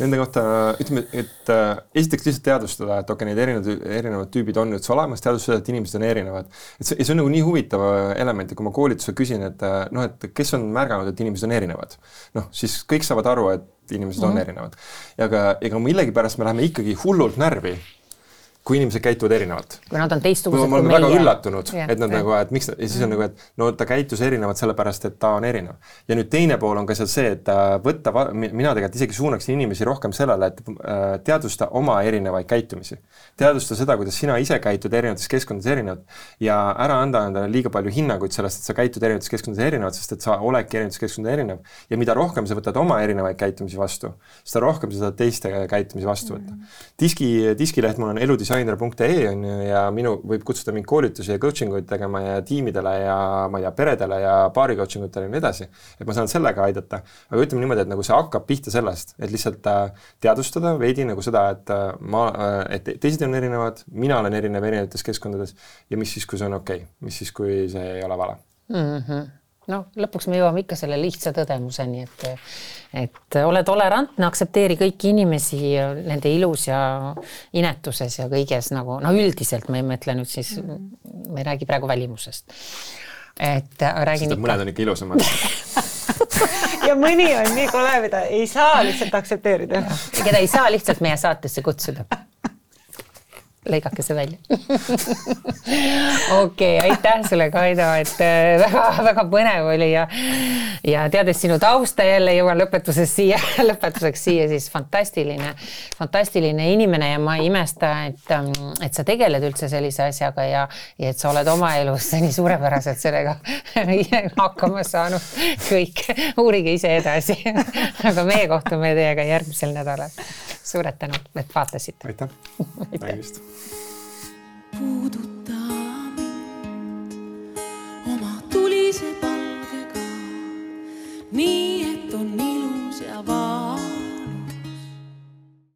Nende kohta ütleme, et äh, esiteks lihtsalt teadvustada, et okei okay,, need erinevad, erinevad tüübid on üldse olemas, teadvustada, et inimesed on erinevad. et see, see on nagu nii huvitav element ja kui ma koolitusel küsin, et äh, noh, et kes on märganud, et inimesed on erinevad, noh, siis kõik saavad aru, et inimesed mm -hmm. on erinevad. ja aga, ega millegipärast me läheme ikkagi hullult närvi kui inimesed käituvad erinevalt. kui nad on teistsugused kui meie. väga üllatunud, et nad ja. nagu, et miks, ja siis on nagu, et no ta käitus erinevalt sellepärast, et ta on erinev. ja nüüd teine pool on ka seal see, et äh, võtta, mina tegelikult isegi suunaksin inimesi rohkem sellele, et äh, teadvusta oma erinevaid käitumisi. teadvusta seda, kuidas sina ise käitud erinevates keskkondades erinevalt ja ära anda endale liiga palju hinnanguid sellest, et sa käitud erinevates keskkondades erinevalt, sest et sa oledki erinevates keskkondades erinev. ja mida rohkem sa võtad oma erinevaid käitumisi vastu, seda rohkem sa saad teiste käitumisi vastu võtta. diski, diskileht mul on eludisain disainer.ee on ju ja minu, võib kutsuda mind koolitusi ja coaching uid tegema ja tiimidele ja ma ei tea, peredele ja paari coaching utele ja nii edasi. et ma saan sellega aidata, aga ütleme niimoodi, et nagu see hakkab pihta sellest, et lihtsalt äh, teadvustada veidi nagu seda, et äh, ma äh,, et teised on erinevad, mina olen erinev erinevates keskkondades ja mis siis, kui see on okei okay., mis siis, kui see ei ole vale mm. -hmm noh, lõpuks me jõuame ikka selle lihtsa tõdemuseni, et, et ole tolerantne, aktsepteeri kõiki inimesi nende ilus ja inetuses ja kõiges nagu no üldiselt ma ei mõtle nüüd siis mm, -hmm. ma ei räägi praegu välimusest. et räägin. mõned on ikka ilusamad ja mõni on nii kole, mida ei saa lihtsalt aktsepteerida. keda ei saa lihtsalt meie saatesse kutsuda lõigake see välja okei okay,, aitäh sulle, Kaido, et väga-väga äh, põnev oli ja ja teades sinu tausta jälle jõuan lõpetuses siia, lõpetuseks siia siis fantastiline, fantastiline inimene ja ma ei imesta, et, ähm, et sa tegeled üldse sellise asjaga ja, ja et sa oled oma elus nii suurepäraselt sellega hakkama saanud. kõik, uurige ise edasi aga meie kohtume teiega järgmisel nädalal. suured tänud, et vaatasite. aitäh, nägemist puuduta mind oma tulise palgega, nii et on ilus ja vaas.